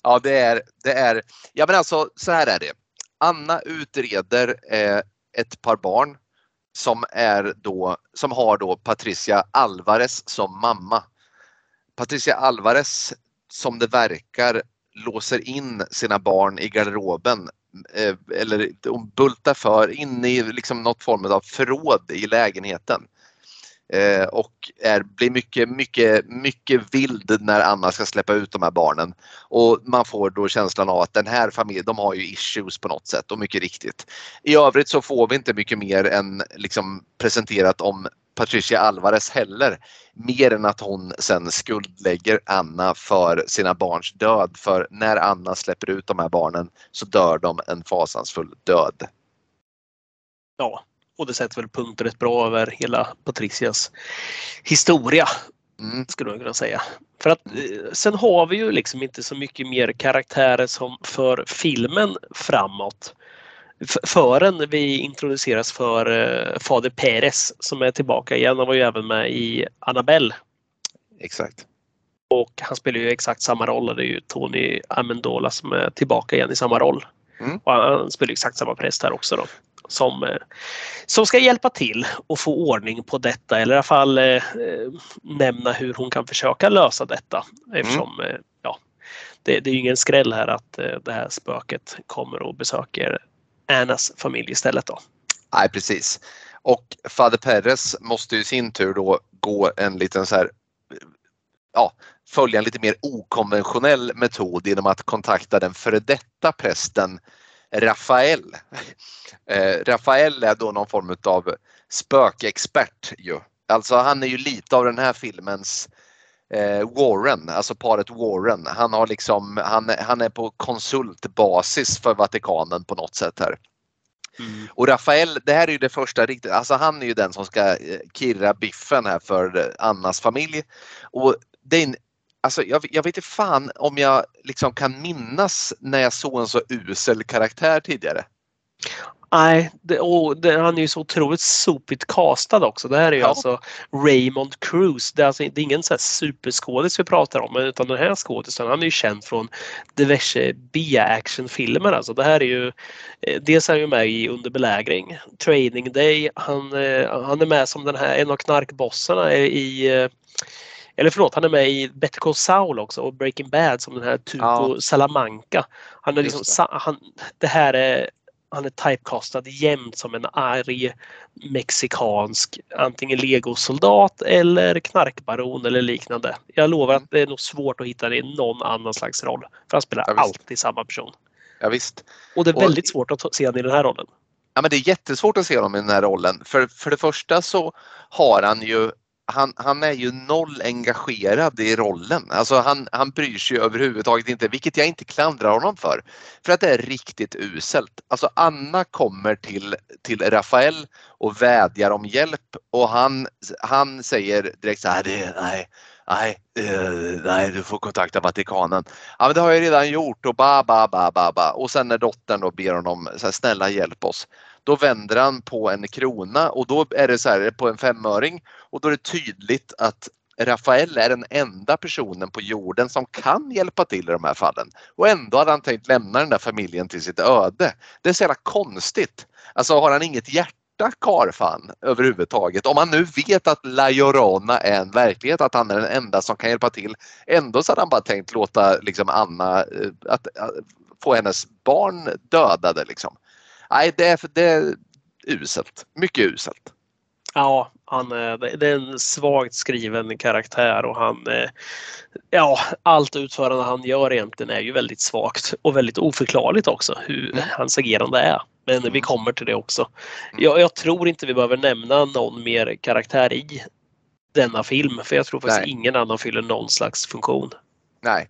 Ja det är, det är, ja men alltså så här är det. Anna utreder eh, ett par barn som, är då, som har då Patricia Alvarez som mamma. Patricia Alvarez, som det verkar, låser in sina barn i garderoben eh, eller hon bultar för in i liksom något form av förråd i lägenheten. Eh, och är, blir mycket, mycket, mycket vild när Anna ska släppa ut de här barnen. Och man får då känslan av att den här familjen, de har ju issues på något sätt och mycket riktigt. I övrigt så får vi inte mycket mer än liksom presenterat om Patricia Alvarez heller. Mer än att hon sen skuldlägger Anna för sina barns död. För när Anna släpper ut de här barnen så dör de en fasansfull död. Ja, och det sätter väl punkt rätt bra över hela Patricias historia. Mm. Skulle man kunna säga. För att eh, sen har vi ju liksom inte så mycket mer karaktärer som för filmen framåt. Förrän vi introduceras för uh, Fader Perez som är tillbaka igen. Han var ju även med i Annabelle. Exakt. Och han spelar ju exakt samma roll. Det är ju Tony Amendola som är tillbaka igen i samma roll. Mm. Och han spelar exakt samma präst här också då som, eh, som ska hjälpa till och få ordning på detta eller i alla fall eh, nämna hur hon kan försöka lösa detta. Eftersom mm. ja, det, det, är ingen skräll här att eh, det här spöket kommer och besöker Annas familj istället. Då. Nej precis. Och Fader Perez måste i sin tur då gå en liten så här ja, följa en lite mer okonventionell metod genom att kontakta den före detta prästen Rafael. Eh, Rafael är då någon form av spökexpert ju. Alltså han är ju lite av den här filmens eh, Warren, alltså paret Warren. Han, har liksom, han, han är på konsultbasis för Vatikanen på något sätt här. Mm. Och Rafael, det här är ju det första riktigt, alltså han är ju den som ska eh, kirra biffen här för Annas familj. Och det är en Alltså jag, jag vet inte fan om jag liksom kan minnas när jag såg en så usel karaktär tidigare. Nej, det, och det, han är ju så otroligt sopigt castad också. Det här är ju Ja. alltså Raymond Cruz. Det är, alltså, det är ingen så här superskådis vi pratar om utan den här skådisen han är ju känd från diverse B-actionfilmer. Alltså, det här är ju eh, dels är han ju med i Under belägring, Training Day. Han, eh, han är med som den här en av knarkbossarna i eh, eller förlåt, han är med i Better Call Saul också och Breaking Bad som den här Tuco Ja. Salamanca. Han är liksom, det. han, det här är han är typecastad jämt som en arg mexikansk antingen legosoldat eller knarkbaron eller liknande. Jag lovar att det är nog svårt att hitta det i någon annan slags roll. För han spelar Ja, alltid samma person. Ja, visst. Och det är Och- väldigt svårt att se honom i den här rollen. Ja, men det är jättesvårt att se honom i den här rollen. För, för det första så har han ju han, han är ju noll engagerad i rollen. Alltså han, han bryr sig överhuvudtaget inte, vilket jag inte klandrar honom för. För att det är riktigt uselt. Alltså Anna kommer till, till Rafael och vädjar om hjälp och han, han säger direkt så här, "Det- nej, nej, eh, nej, du får kontakta Vatikanen. Ja men det har jag redan gjort och ba ba ba ba ba. Och sen när dottern då ber honom, så här, snälla hjälp oss. Då vänder han på en krona och då är det så här på en femöring och då är det tydligt att Rafael är den enda personen på jorden som kan hjälpa till i de här fallen. Och ändå hade han tänkt lämna den där familjen till sitt öde. Det är så jävla konstigt. Alltså har han inget hjärta karfan överhuvudtaget? Om han nu vet att La Llorona är en verklighet, att han är den enda som kan hjälpa till. Ändå så hade han bara tänkt låta liksom Anna, eh, att, att, att få hennes barn dödade liksom. Nej, det är, det är uselt. Mycket uselt. Ja, han, är- det är en svagt skriven karaktär och han... eh, Ja, allt utförande han gör egentligen är ju väldigt svagt och väldigt oförklarligt också hur Mm. hans agerande är. Men vi Mm. kommer till det också. Mm. Jag, jag tror inte vi behöver nämna någon mer karaktär i denna film för jag tror faktiskt Nej. ingen annan fyller någon slags funktion. Nej,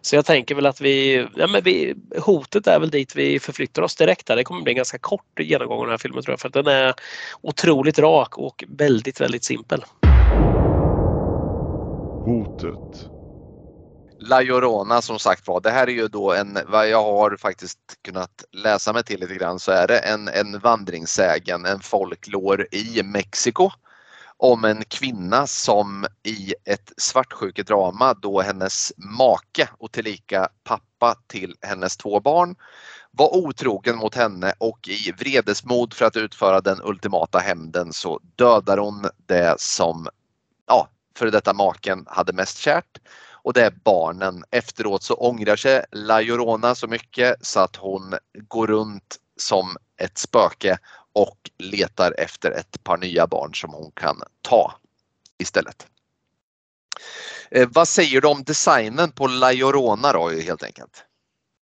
Så jag tänker väl att vi, ja men vi, hotet är väl dit vi förflyttar oss direkt där. Det kommer bli en ganska kort genomgång av den här filmen tror jag för att den är otroligt rak och väldigt, väldigt simpel. Hotet. La Llorona som sagt var, det här är ju då en, vad jag har faktiskt kunnat läsa mig till lite grann så är det en, en vandringssägen, en folklor i Mexiko om en kvinna som i ett svartsjukedrama då hennes make och tillika pappa till hennes två barn var otrogen mot henne och i vredesmod för att utföra den ultimata hämnden så dödar hon det som ja, före detta maken hade mest kärt och det är barnen. Efteråt så ångrar sig La Llorona så mycket så att hon går runt som ett spöke och letar efter ett par nya barn som hon kan ta istället. Eh, vad säger du om designen på La Llorona då helt enkelt?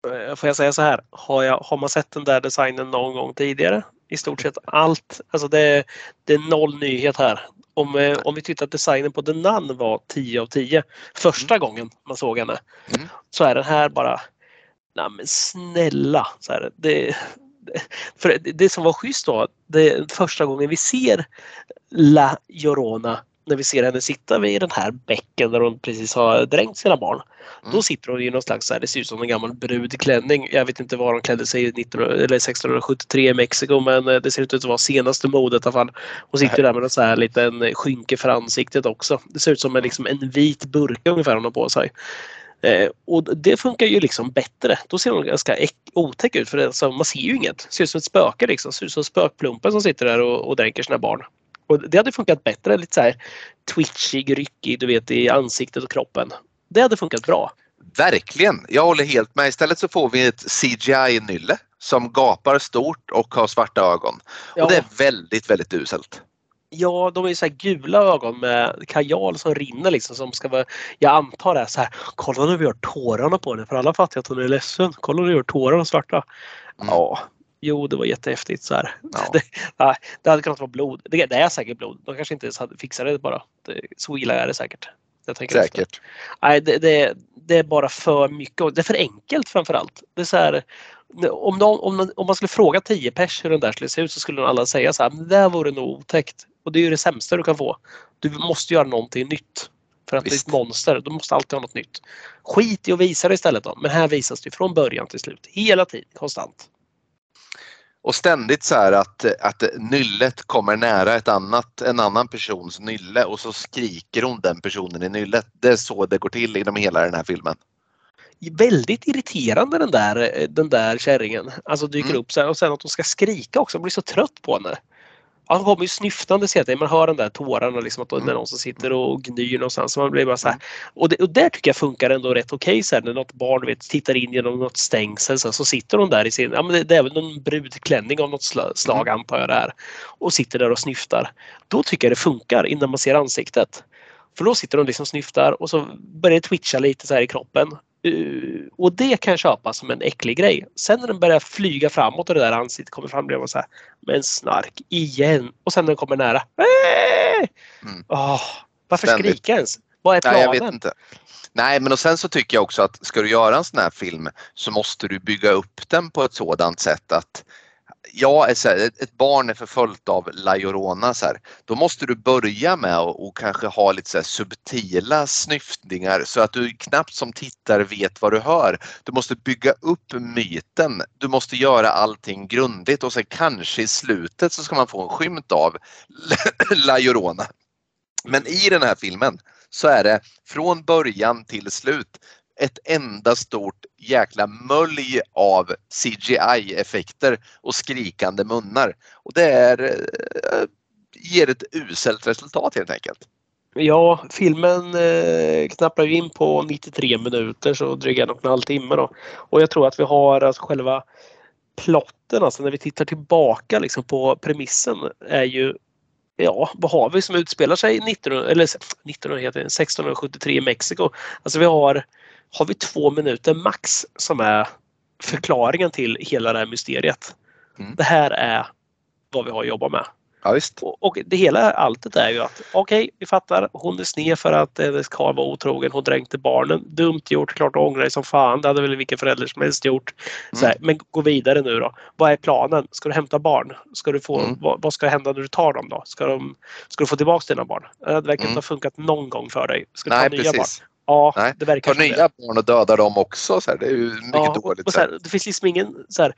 Eh, Får jag säga så här, har, jag, har man sett den där designen någon gång tidigare? I stort sett allt. Alltså det, är- det är noll nyhet här. Om, eh, om vi tyckte att designen på The Nun var 10 av 10 första gången man såg henne Mm. så är den här bara Nej men snälla! Så här, det, för det, som var schysst då, det första gången vi ser La Llorona när vi ser henne sitta vid den här bäcken där hon precis har dränkt sina barn. Mm. Då sitter hon i någon slags, så här, det ser ut som en gammal brudklänning. Jag vet inte var hon klädde sig i 19, eller 1673 i Mexiko men eh, det ser ut att vara senaste modet i alla fall. Hon sitter där med en så här liten skynke för ansiktet också. Det ser ut som en, liksom, en vit burk ungefär hon har på sig. Eh, och det funkar ju liksom bättre. Då ser hon ganska äck- otäck ut för det, alltså, man ser ju inget. Ser ut som ett spöke liksom. Ser ut som spökplumpen som sitter där och, och dränker sina barn. Och det hade funkat bättre. Lite så här twitchig, ryckig, du vet i ansiktet och kroppen. Det hade funkat bra. Verkligen, jag håller helt med. Istället så får vi ett CGI-nylle som gapar stort och har svarta ögon. Ja, Och det är väldigt, väldigt uselt. Ja de är ju så här gula ögon med kajal som rinner liksom. Som ska vara, jag antar det är så här. Kolla nu vi gör tårarna på henne för alla fattar att hon är ledsen. Kolla nu vi gör tårarna svarta. Mm. Ja, jo det var jättehäftigt så här. Ja. <laughs> Det, nej, det hade kunnat vara blod. Det, det är säkert blod. De kanske inte ens hade fixat det bara. Det, så illa är det säkert. Jag tänker efter. Säkert. Nej, det, det, det är bara för mycket. Det är för enkelt framför allt. Det är så här, om, någon, om, om man skulle fråga 10 pers hur den där skulle se ut så skulle alla säga så här, det där vore nog otäckt. Och det är ju det sämsta du kan få. Du måste göra någonting nytt. För att Visst. det är ett monster. Du måste alltid ha något nytt. Skit i att visa det istället då. Men här visas det från början till slut. Hela tiden, konstant. Och ständigt så här att, att nyllet kommer nära ett annat, en annan persons nylle och så skriker hon den personen i nyllet. Det är så det går till inom hela den här filmen. Väldigt irriterande den där, den där kärringen. Alltså dyker Mm. upp så här, och sen att hon ska skrika också. Man blir så trött på henne. Hon kommer ju snyftande hela tiden. Man hör den där tårarna liksom att det är Mm. någon som sitter och gnyr någonstans. Så man blir bara så här. Och, det, och där tycker jag funkar ändå rätt okej så här, när något barn vet, tittar in genom något stängsel så, så sitter hon där i sin, ja men det, det är väl någon brudklänning av något sla- slag Mm. antar jag det är. Och sitter där och snyftar. Då tycker jag det funkar innan man ser ansiktet. För då sitter hon liksom och snyftar och så börjar det twitcha lite så här i kroppen. Uh, och det kan jag köpa som en äcklig grej. Sen när den börjar flyga framåt och det där ansiktet kommer fram blir man så här, men snark igen. Och sen när den kommer nära, äh! Mm. Åh, varför Ständigt. skrika ens? Vad är Nej, jag vet planen? inte. Nej, men och sen så tycker jag också att ska du göra en sån här film så måste du bygga upp den på ett sådant sätt att Ja, ett så här, ett- barn är förföljt av La Llorona så här. Då måste du börja med att och kanske ha lite så här subtila snyftningar så att du knappt som tittare vet vad du hör. Du måste bygga upp myten. Du måste göra allting grundligt och sen kanske i slutet så ska man få en skymt av <laughs> La Llorona. Men i den här filmen så är det från början till slut ett enda stort jäkla mölj av CGI-effekter och skrikande munnar. Och det är, eh, ger ett uselt resultat helt enkelt. Ja, filmen eh, knappar in på 93 minuter så drygt en och en halv timme då. Och jag tror att vi har alltså själva plotten, alltså när vi tittar tillbaka liksom på premissen är ju Ja, vad har vi som utspelar sig 19, eller 19, heter det, 1673 i Mexiko? Alltså vi har, har vi två minuter max som är förklaringen till hela det här mysteriet. Mm. Det här är vad vi har att jobba med. Ja. Och, och det hela alltet är ju att okej, vi fattar. Hon är sned för att hennes karl var otrogen. Hon dränkte barnen. Dumt gjort. Klart ångrar dig som fan. Det hade väl vilken förälder som helst gjort. Så här, men gå vidare nu då. Vad är planen? Ska du hämta barn? Ska du få, Mm. vad, vad ska hända när du tar dem då? Ska, de, ska du få tillbaka dina barn? Det verkar inte Mm. ha funkat någon gång för dig. Ska du Nej, ta nya barn? Ja, Nej, det verkar Ta som det. nya barn och döda dem också. Så här. Det är ju mycket Ja, dåligt. och så här. det finns liksom ingen så här,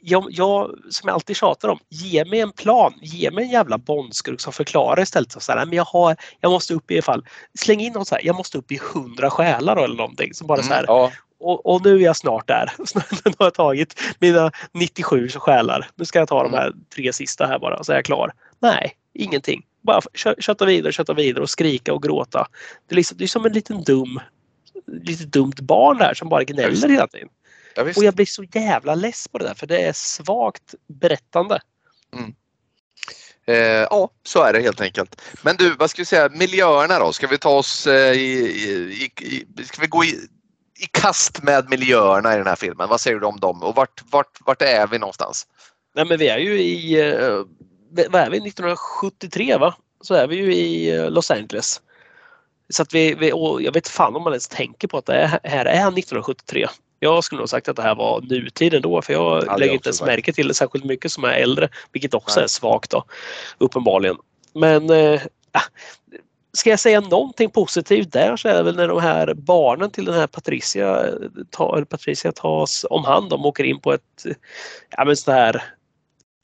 jag, jag, som jag alltid tjatar om, ge mig en plan, ge mig en jävla bondskurk som förklarar istället. Så här, men jag, har, jag måste upp i alla fall, släng in något så här, jag måste upp i hundra själar eller någonting. Som bara så här, Mm, ja, och, och nu är jag snart där. <laughs> nu har jag tagit mina 97 själar. Nu ska jag ta de här tre sista här bara så är jag klar. Nej, ingenting. Bara kö- kötta vidare, kötta vidare och skrika och gråta. Det är, liksom, det är som en liten dum lite dumt barn där som bara gnäller hela tiden. ja. Och jag blir så jävla less på det där för det är svagt berättande. Eh, ja, så är det helt enkelt. Men du, vad ska vi säga, miljöerna då? Ska vi ta oss eh, i, i, i, ska vi gå i, i kast med miljöerna i den här filmen? Vad säger du om dem och vart, vart, vart är vi någonstans? Nej men vi är ju i, eh, vad är vi, 1973 va? Så är vi ju i eh, Los Angeles. Så att vi, vi jag vet fan om man ens tänker på att det är, här är 1973. Jag skulle nog sagt att det här var nutid ändå för jag jag lägger inte ens sagt. märke till det särskilt mycket som är äldre. Vilket också Nej. är svagt då. Uppenbarligen. Men ah, ska jag säga någonting positivt där så är det väl när de här barnen till den här Patricia, eh, tar, Patricia tas om hand. De åker in på ett ja, men sån här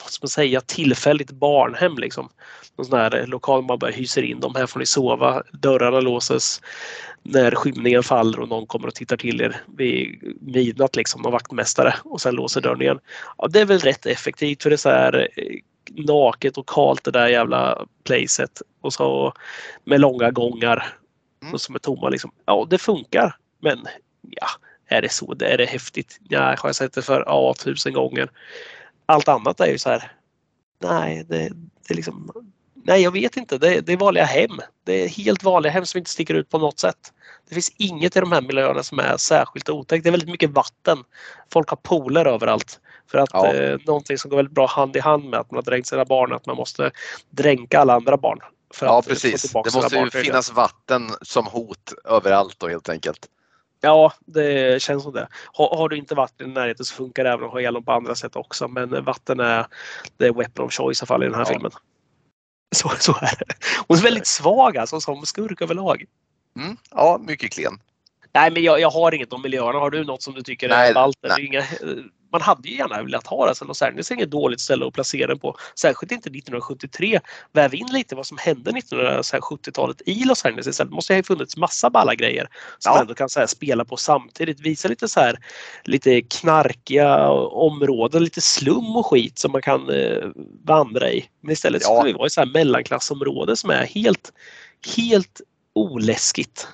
vad ska man säga, tillfälligt barnhem liksom. Någon sån här lokal man bara hyser in dem. Här får ni sova. Dörrarna låses när skymningen faller och någon kommer och tittar till er vid midnatt liksom. Någon vaktmästare och sen låser dörren igen. Ja, det är väl rätt effektivt för det är så här eh, naket och kalt det där jävla placet. Och så med långa gångar Mm. som är tomma liksom. Ja, det funkar. Men ja, är det så? Är det häftigt? Ja, har jag sett det för ja, tusen gånger. Allt annat är ju så här. Nej, det, det är liksom. Nej, jag vet inte. Det, det är vanliga hem. Det är helt vanliga hem som inte sticker ut på något sätt. Det finns inget i de här miljöerna som är särskilt otäckt. Det är väldigt mycket vatten. Folk har pooler överallt. För att Ja. eh, någonting som går väldigt bra hand i hand med att man har dränkt sina barn, att man måste dränka alla andra barn. Ja, precis. Det måste ju finnas vatten som hot överallt då helt enkelt. Ja, det känns som det. Har, har du inte vatten i närheten så funkar det även att ha hjälm på andra sätt också. Men vatten är är weapon of choice i alla fall i den här Ja. filmen. Så, så är det. Hon är väldigt svag alltså som skurk överlag. Mm, ja, mycket klen. Nej, men jag, jag har inget om miljöerna. Har du något som du tycker Nej, är ballt? eller nej. Inga, man man hade ju gärna velat ha det. Los Angeles är inget dåligt ställe att placera den på. Särskilt inte 1973. Väv in lite vad som hände 1970-talet i Los Angeles istället. Det måste ha funnits massa balla grejer som Ja. ändå kan så här, spela på samtidigt. Visa lite så här lite knarkiga områden, lite slum och skit som man kan eh, vandra i. Men istället Ja. ska vi vara i så här mellanklassområde som är helt, helt oläskigt.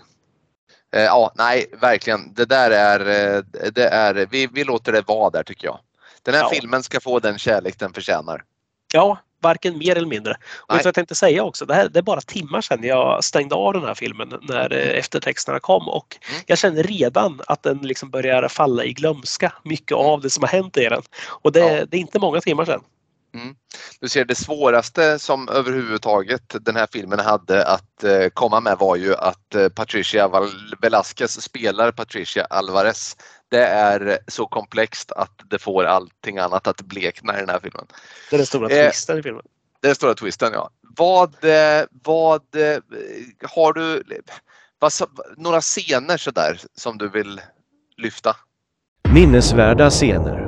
Eh, ja, nej, verkligen. Det där är, eh, det är vi, vi låter det vara där tycker jag. Den här Ja. filmen ska få den kärlek den förtjänar. Ja, varken mer eller mindre. Och jag tänkte säga också, det, här, det är bara timmar sedan jag stängde av den här filmen när eh, eftertexterna kom och Mm. jag känner redan att den liksom börjar falla i glömska, mycket av det som har hänt i den. Och det, Ja. det är inte många timmar sedan. Du ser det svåraste som överhuvudtaget den här filmen hade att eh, komma med var ju att eh, Patricia Val- Velasquez spelar Patricia Alvarez. Det är så komplext att det får allting annat att blekna i den här filmen. Det är den stora Eh. twisten i filmen. Det är den stora twisten ja. Vad, vad har du, vad, några scener sådär som du vill lyfta? Minnesvärda scener.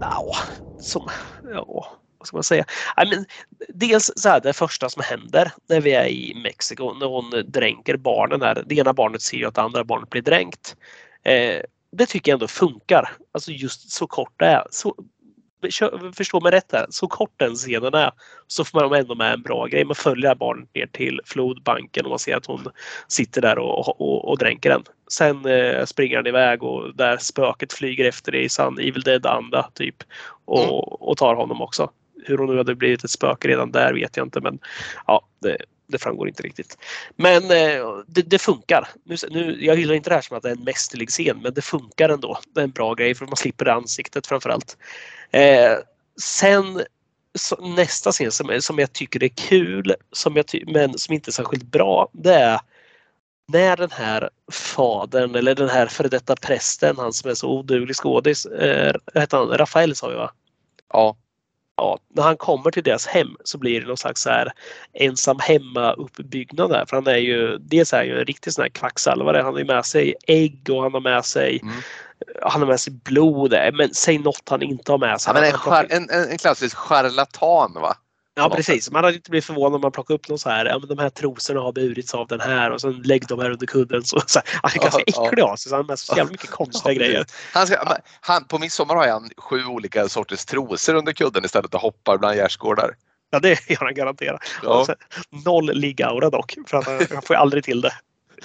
Ja, som, <laughs> ja, vad ska man säga? I mean, dels så här, det första som händer när vi är i Mexiko när hon dränker barnen. Här. Det ena barnet ser ju att det andra barnet blir dränkt. Eh, det tycker jag ändå funkar. Alltså just så kort det är. Så, förstå mig rätt här. Så kort den scenen är så får man ändå med en bra grej. Man följer det barnet ner till flodbanken och man ser att hon sitter där och, och, och dränker den. Sen eh, springer han iväg och där spöket flyger efter i sann Evil Dead-anda typ. Och, Mm. och tar honom också. Hur hon nu hade blivit ett spöke redan där vet jag inte men ja, det, det framgår inte riktigt. Men eh, det, det funkar. Nu, nu, jag hyllar inte det här som att det är en mästerlig scen men det funkar ändå. Det är en bra grej för man slipper ansiktet framförallt. Eh, sen så, nästa scen som, som jag tycker är kul som jag ty- men som inte är särskilt bra det är när den här fadern eller den här före detta prästen, han som är så oduglig skådis, eh, heter han? Rafael sa vi va? Ja, ja, när han kommer till deras hem så blir det någon slags så här ensam hemma uppbyggnad där. För han är ju, dels är han ju en riktig sån här kvacksalvare. Han har med sig ägg och han har med sig, Mm. han har med sig blod. Men säg något han inte har med sig. ja men en, en, en klassisk charlatan va? Ja precis, man hade inte blivit förvånad om man plockade upp någon så här, ja men de här trosorna har burits av den här och sen lägg de här under kudden. Så, så här, <laughs> han är ganska Ja, äcklig av sig så han har så jävla mycket <laughs> konstiga grejer. Han ska, han, på midsommar har han sju olika sorters trosor under kudden istället och hoppar bland gärdsgårdar. Ja det gör han garanterat. Ja. Sen, noll liggaura dock, för han får ju aldrig till det.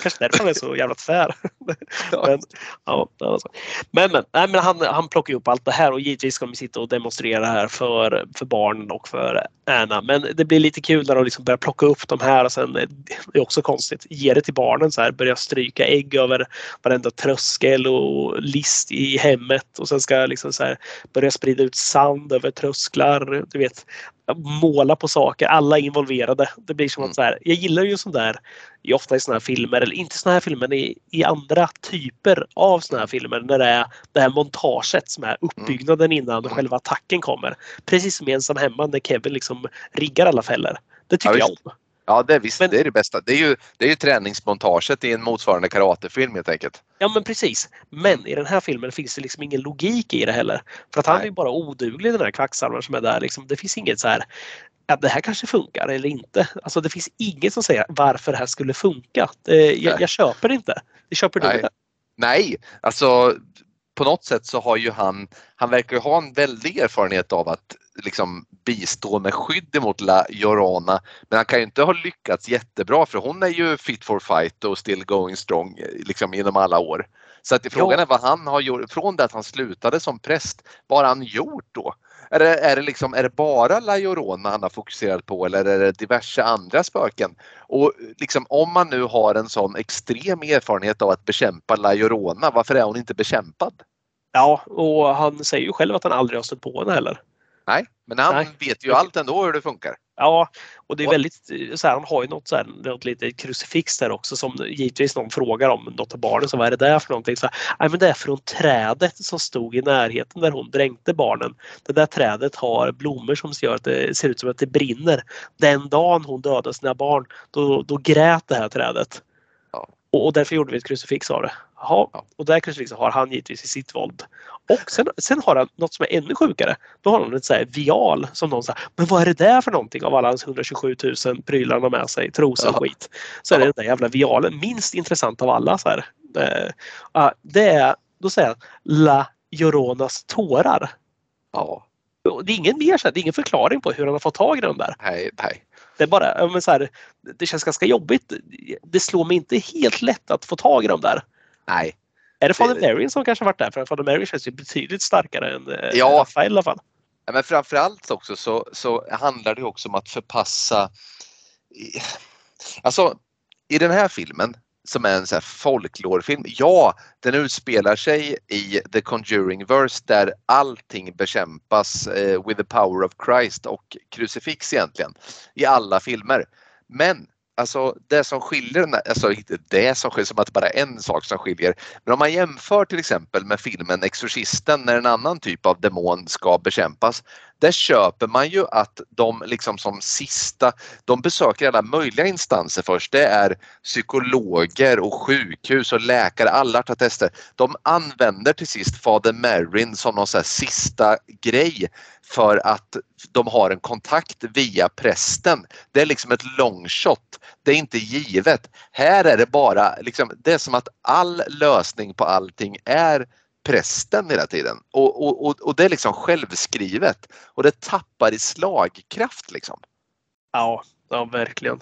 Kanske därför han är så jävla tvär. <laughs> Men, ja, alltså. men, men, nej, men han, han plockar ju upp allt det här och givetvis ska de sitta och demonstrera här för, för barnen och för Anna. Men det blir lite kul när de liksom börjar plocka upp de här och sen, det är också konstigt, ge det till barnen så här, börja stryka ägg över varenda tröskel och list i hemmet och sen ska liksom så här börja sprida ut sand över trösklar. Du vet, måla på saker, alla är involverade. Det blir som Mm. att så här, jag gillar ju sånt där i ofta i såna här filmer, eller inte såna här filmer, men i, i andra typer av såna här filmer när det är det här montaget som är uppbyggnaden innan Mm. själva attacken kommer. Precis som i Ensam hemma när Kevin liksom riggar alla fällor. Det tycker Ja, jag om. Ja det visst, Men- det är det bästa. Det är ju, det är ju träningsmontaget i en motsvarande karatefilm helt enkelt. Ja men precis. Men i den här filmen finns det liksom ingen logik i det heller. För att han Nej. är ju bara oduglig den här kvacksalvaren som är där. Liksom, det finns inget så här att det här kanske funkar eller inte. Alltså det finns inget som säger varför det här skulle funka. Jag, jag köper inte. Det köper du Nej. det? Nej, alltså på något sätt så har ju han, han verkar ju ha en väldig erfarenhet av att liksom bistå med skydd emot La Llorona. Men han kan ju inte ha lyckats jättebra för hon är ju fit for fight och still going strong liksom inom alla år. Så att frågan är vad han har gjort, från det att han slutade som präst, vad har han gjort då? Är det, är det, liksom, är det bara La Llorona han har fokuserat på eller är det diverse andra spöken? Och liksom, om man nu har en sån extrem erfarenhet av att bekämpa La Llorona, varför är hon inte bekämpad? Ja, och han säger ju själv att han aldrig har stött på henne heller. Nej, men han Nej. vet ju allt ändå hur det funkar. Ja, och det är väldigt så här, han har ju något, så här, något litet krucifix där också som givetvis någon frågar om något av barnen. Så vad är det där för någonting? Så här, Nej, men det är från trädet som stod i närheten där hon dränkte barnen. Det där trädet har blommor som gör att det ser ut som att det brinner. Den dagen hon dödade sina barn, då, då grät det här trädet. Ja. Och, och därför gjorde vi ett krucifix av det. Ja. och där kanske har han givetvis i sitt våld. Och sen, sen har han något som är ännu sjukare. Då har han ett så här vial som någon säger, men vad är det där för någonting av alla hans 127 000 prylar han har med sig, trosor och skit. Så är det den där jävla vialen, minst intressant av alla. Så här. Eh, ja, det är, då säger han, La Lloronas tårar. Ja, Det är ingen mer så här, det är ingen förklaring på hur han har fått tag i den där. nej, nej. Det är bara, men så här, det känns ganska jobbigt. Det slår mig inte helt lätt att få tag i dem där. Nej. Är det Father Marion som kanske varit där? För Father Marion känns ju betydligt starkare än eh, Ja. Rafael i alla fall. Ja, Men framförallt också så, så handlar det också om att förpassa... Alltså i den här filmen som är en så här folklorefilm. Ja, den utspelar sig i The Conjuring Verse där allting bekämpas eh, with the power of Christ och krucifix egentligen i alla filmer. Men alltså det som skiljer, alltså inte det som skiljer som att det bara är en sak som skiljer. Men om man jämför till exempel med filmen Exorcisten när en annan typ av demon ska bekämpas. Där köper man ju att de liksom som sista, de besöker alla möjliga instanser först. Det är psykologer och sjukhus och läkare, alla tar tester. De använder till sist Fader Merrin som någon så här sista grej för att de har en kontakt via prästen. Det är liksom ett long shot. Det är inte givet. Här är det bara, liksom, det är som att all lösning på allting är prästen hela tiden. Och, och, och, och det är liksom självskrivet. Och det tappar i slagkraft liksom. Ja, ja verkligen.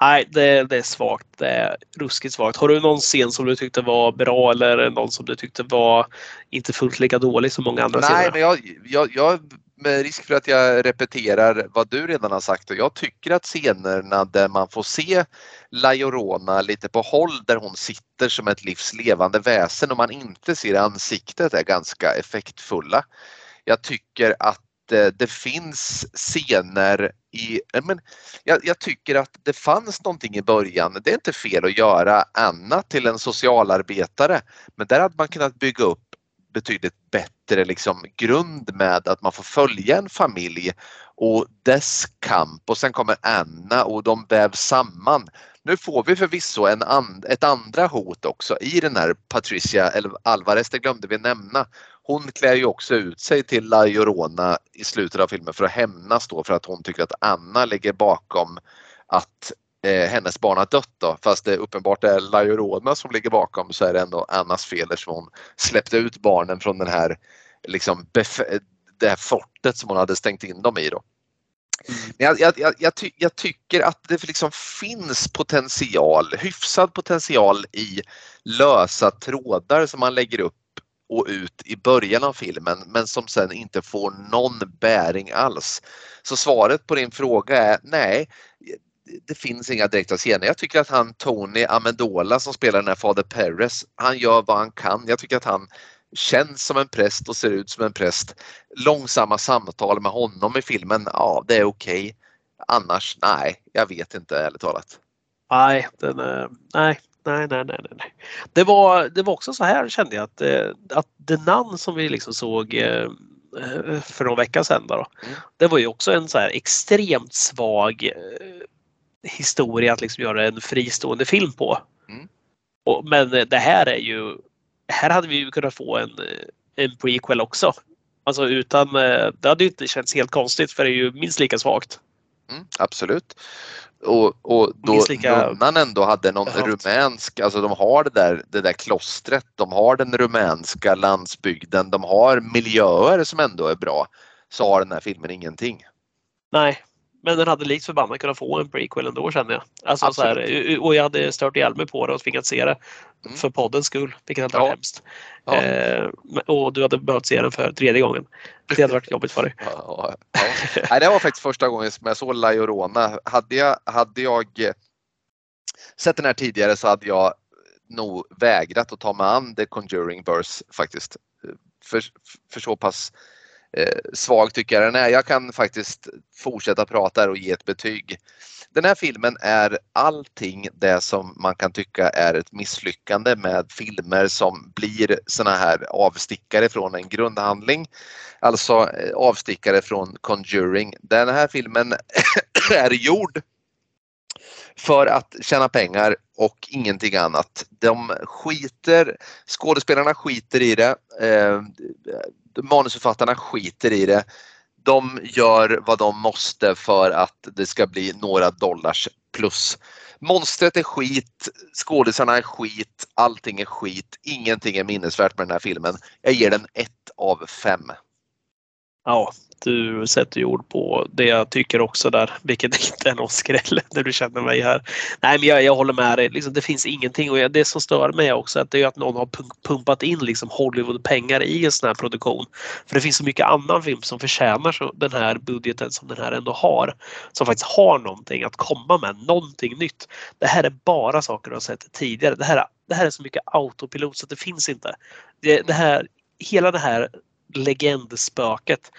Nej, det, det är svagt. Det är ruskigt svagt. Har du någon scen som du tyckte var bra eller någon som du tyckte var inte fullt lika dålig som många andra Nej, scener? men jag, jag, jag med risk för att jag repeterar vad du redan har sagt och jag tycker att scenerna där man får se Lajorona lite på håll där hon sitter som ett livslevande väsen och man inte ser ansiktet är ganska effektfulla. Jag tycker att eh, det finns scener i, eh, men jag, jag tycker att det fanns någonting i början. Det är inte fel att göra Anna till en socialarbetare men där hade man kunnat bygga upp betydligt bättre liksom grund med att man får följa en familj och dess kamp och sen kommer Anna och de vävs samman. Nu får vi förvisso en and, ett andra hot också i den här Patricia eller Alvarez, det glömde vi nämna. Hon klär ju också ut sig till La Llorona i slutet av filmen för att hämnas då för att hon tycker att Anna ligger bakom att eh, hennes barn har dött då. Fast det uppenbart är La Llorona som ligger bakom så är det ändå Annas fel eftersom hon släppte ut barnen från den här liksom det här fortet som hon hade stängt in dem i då. Men jag, jag, jag, jag, ty, jag tycker att det liksom finns potential, hyfsad potential i lösa trådar som man lägger upp och ut i början av filmen men som sen inte får någon bäring alls. Så svaret på din fråga är nej, det finns inga direkta scener. Jag tycker att han Tony Amendola som spelar den här Fader Perez, han gör vad han kan. Jag tycker att han känns som en präst och ser ut som en präst. Långsamma samtal med honom i filmen, ja det är okej. Annars, nej, jag vet inte ärligt talat. Nej, den, eh, nej, nej, nej, nej, nej. Det var, det var också så här kände jag att, eh, att The Nun som vi liksom såg eh, för någon vecka sedan då, Mm. det var ju också en så här extremt svag historia att liksom göra en fristående film på. Mm. Och, men det här är ju, här hade vi ju kunnat få en, en prequel också. Alltså utan, eh, det hade ju inte känts helt konstigt för det är ju minst lika svagt. Mm, absolut. Och, och då lika- nunnan ändå hade någon Ja. rumänsk, alltså de har det där, det där klostret, de har den rumänska landsbygden, de har miljöer som ändå är bra. Så har den här filmen ingenting. Nej, men den hade likt förbannat kunnat få en prequel ändå känner jag. Alltså, så här, och jag hade stört ihjäl mig på det och tvingat se det Mm. för poddens skull, vilket hade varit Ja. hemskt. Ja. Eh, och du hade behövt se den för tredje gången. Det hade varit jobbigt för dig. Ja. Nej, det var faktiskt första gången som jag såg La Llorona. Hade jag, hade jag eh, sett den här tidigare så hade jag nog vägrat att ta mig an The Conjuring Verse faktiskt. För, för så pass eh, Eh, svag tycker jag den är. Jag kan faktiskt fortsätta prata här och ge ett betyg. Den här filmen är allting det som man kan tycka är ett misslyckande med filmer som blir såna här avstickare från en grundhandling. Alltså eh, avstickare från Conjuring. Den här filmen <coughs> är gjord för att tjäna pengar och ingenting annat. De skiter, skådespelarna skiter i det, eh, manusförfattarna skiter i det. De gör vad de måste för att det ska bli några dollars plus. Monstret är skit, skådisarna är skit, allting är skit, ingenting är minnesvärt med den här filmen. Jag ger den ett av fem. Ja, du sätter ord på det jag tycker också där, vilket <laughs> inte är någon skräll när du känner mig här. Nej, men jag, jag håller med dig. Liksom, det finns ingenting och det som stör mig också att det är att någon har pumpat in liksom Hollywood-pengar i en sån här produktion. För det finns så mycket annan film som förtjänar så, den här budgeten som den här ändå har. Som faktiskt har någonting att komma med, någonting nytt. Det här är bara saker du har sett tidigare. Det här, det här är så mycket autopilot så att det finns inte. Det, det här, hela det här legendspöket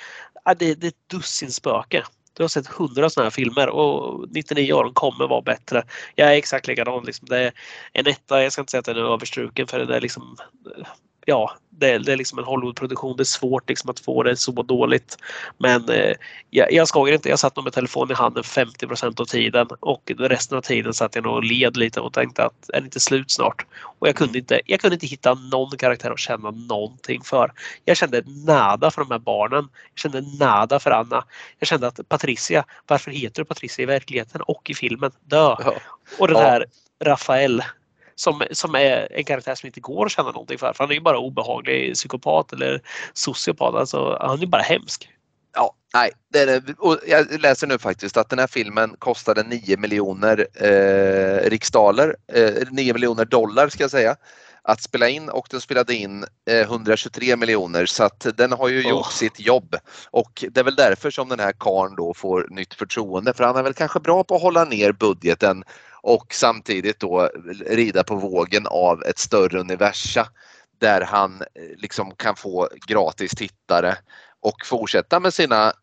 det, det är ett dussin spöke. Du har sett hundra sådana här filmer och 99 av dem kommer vara bättre. Jag är exakt likadan. Liksom. Det är en etta, jag ska inte säga att den är överstruken för det är liksom eh, ja, det, det, är liksom en Hollywoodproduktion. Det är svårt liksom att få det så dåligt. Men eh, jag, jag skojar inte. Jag satt nog med telefonen i handen 50% av tiden och resten av tiden satt jag nog och led lite och tänkte att är det inte slut snart? Och jag kunde inte, jag kunde inte hitta någon karaktär att känna någonting för. Jag kände nada för de här barnen. Jag kände nada för Anna. Jag kände att Patricia, varför heter du Patricia i verkligheten och i filmen? Dö! Ja. Och den här Rafael som, som är en karaktär som inte går att känna någonting för. för han är ju bara obehaglig psykopat eller sociopat. Alltså, han är bara hemsk. Ja, nej. Är, och jag läser nu faktiskt att den här filmen kostade 9 miljoner eh, riksdaler, eh, 9 miljoner dollar ska jag säga att spela in och den spelade in eh, 123 miljoner så att den har ju oh. gjort sitt jobb. Och det är väl därför som den här karn då får nytt förtroende för han är väl kanske bra på att hålla ner budgeten och samtidigt då rida på vågen av ett större universa där han eh, liksom kan få gratis tittare och fortsätta med sina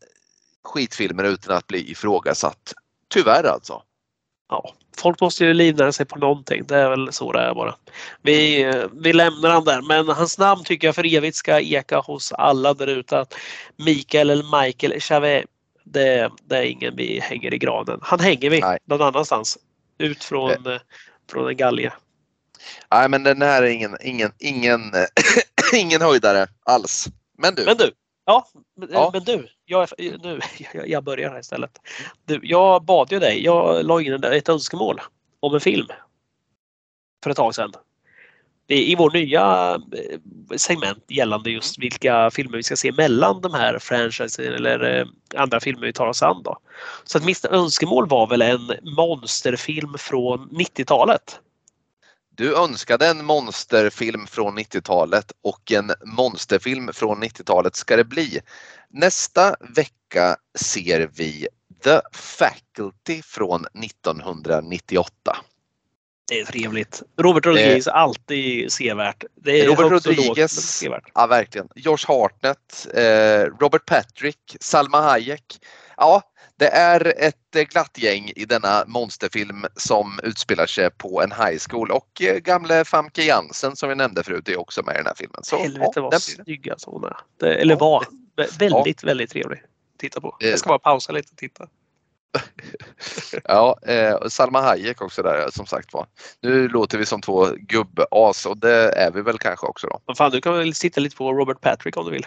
skitfilmer utan att bli ifrågasatt. Tyvärr alltså. Ja, folk måste ju livnära sig på någonting. Det är väl så det är bara. Vi, vi lämnar han där, men hans namn tycker jag för evigt ska eka hos alla där ute. Mikael eller Michael Chavez, det, det, är ingen vi hänger i granen. Han hänger vi Nej. någon annanstans. Ut från, eh. från en galge. Nej, men den här är ingen, ingen, ingen, <clears throat> ingen höjdare alls. Men du. Men du. Ja, ja. men du. Jag, nu, <laughs> jag börjar här istället. Du, jag bad ju dig. Jag la in ett önskemål om en film. För ett tag sedan. I vår nya eh, segment gällande just vilka filmer vi ska se mellan de här franchisen eller eh, andra filmer vi tar oss an. Då. Så att mitt önskemål var väl en monsterfilm från 90-talet. Du önskade en monsterfilm från 90-talet och en monsterfilm från 90-talet ska det bli. Nästa vecka ser vi The Faculty från 1998. Det är trevligt. Robert Rodriguez är alltid sevärt. Det är Robert Rodriguez, ja verkligen. Josh Hartnett, eh, Robert Patrick, Salma Hayek. Ja, det är ett glatt gäng i denna monsterfilm som utspelar sig på en high school och eh, gamle Famke Jansen som vi nämnde förut är också med i den här filmen. Så, Helvete ja, vad snygg alltså hon är. Eller var. Väldigt, ja. väldigt trevlig. Titta på. Jag ska bara pausa lite och titta. <laughs> ja, eh, Salma Hayek också där som sagt var. Nu låter vi som två gubbe-as och det är vi väl kanske också då. Men fan, du kan väl sitta lite på Robert Patrick om du vill.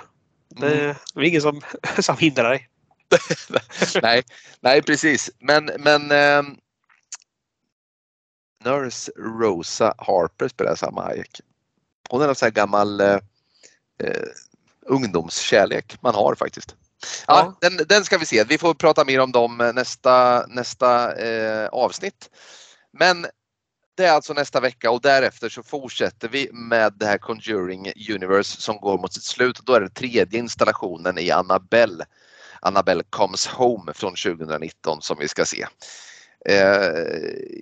Det, mm. det är ingen som, <laughs> som hindrar dig. <laughs> nej, nej, precis. Men, men eh, Nurse Rosa Harper spelar Salma Hayek. Hon är en sån här gammal eh, eh, ungdomskärlek man har faktiskt. Ja, Den, den ska vi se. Vi får prata mer om dem nästa, nästa eh, avsnitt. Men det är alltså nästa vecka och därefter så fortsätter vi med det här Conjuring Universe som går mot sitt slut. Då är det tredje installationen i Annabelle. Annabelle Comes Home från 2019 som vi ska se. Eh,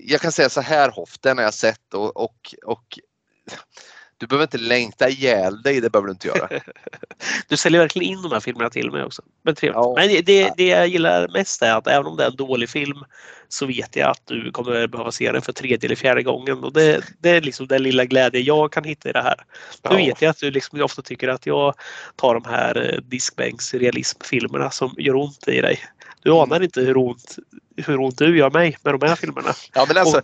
jag kan säga så här Hoff, den har jag sett och, och, och du behöver inte längta ihjäl dig, det behöver du inte göra. <laughs> du säljer verkligen in de här filmerna till mig också. Men, ja. Men det, det jag gillar mest är att även om det är en dålig film så vet jag att du kommer behöva se den för tredje eller fjärde gången. Och det, det är liksom den lilla glädje jag kan hitta i det här. Ja. Nu vet jag att du liksom ofta tycker att jag tar de här eh, diskbänks realismfilmerna som gör ont i dig. Du anar inte hur ont, hur ont du gör mig med de här filmerna. Ja, men alltså,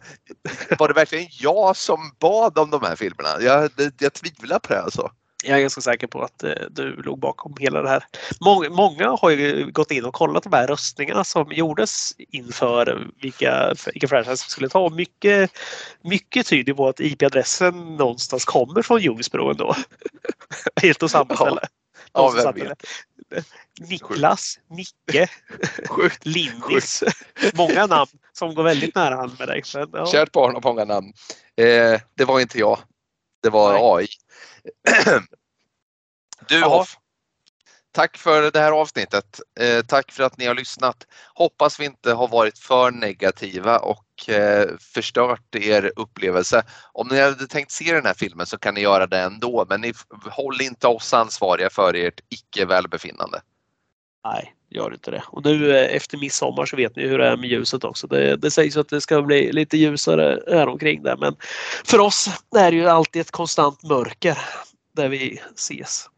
var det verkligen jag som bad om de här filmerna? Jag, jag tvivlar på det alltså. Jag är ganska säker på att eh, du låg bakom hela det här. Många, många har ju gått in och kollat de här röstningarna som gjordes inför vilka, vilka franchise vi skulle ta. Mycket, mycket tyder på att IP-adressen någonstans kommer från Ljungsbro ändå. <laughs> Helt och samma Ja. ställe. Ja, som vem vet. Niklas, Nicke, <laughs> Sjukt. Lindis. Många namn som går väldigt nära hand med dig. Men, ja. Kärt barn har många namn. Eh, det var inte jag. Det var Nej. AI. <clears throat> Du Jaha. Hoff. Tack för det här avsnittet. Eh, tack för att ni har lyssnat. Hoppas vi inte har varit för negativa och eh, förstört er upplevelse. Om ni hade tänkt se den här filmen så kan ni göra det ändå men ni håll inte oss ansvariga för ert icke välbefinnande. Nej, gör inte det. Och nu eh, efter midsommar så vet ni hur det är med ljuset också. Det, det sägs att det ska bli lite ljusare här omkring där men för oss är det ju alltid ett konstant mörker där vi ses.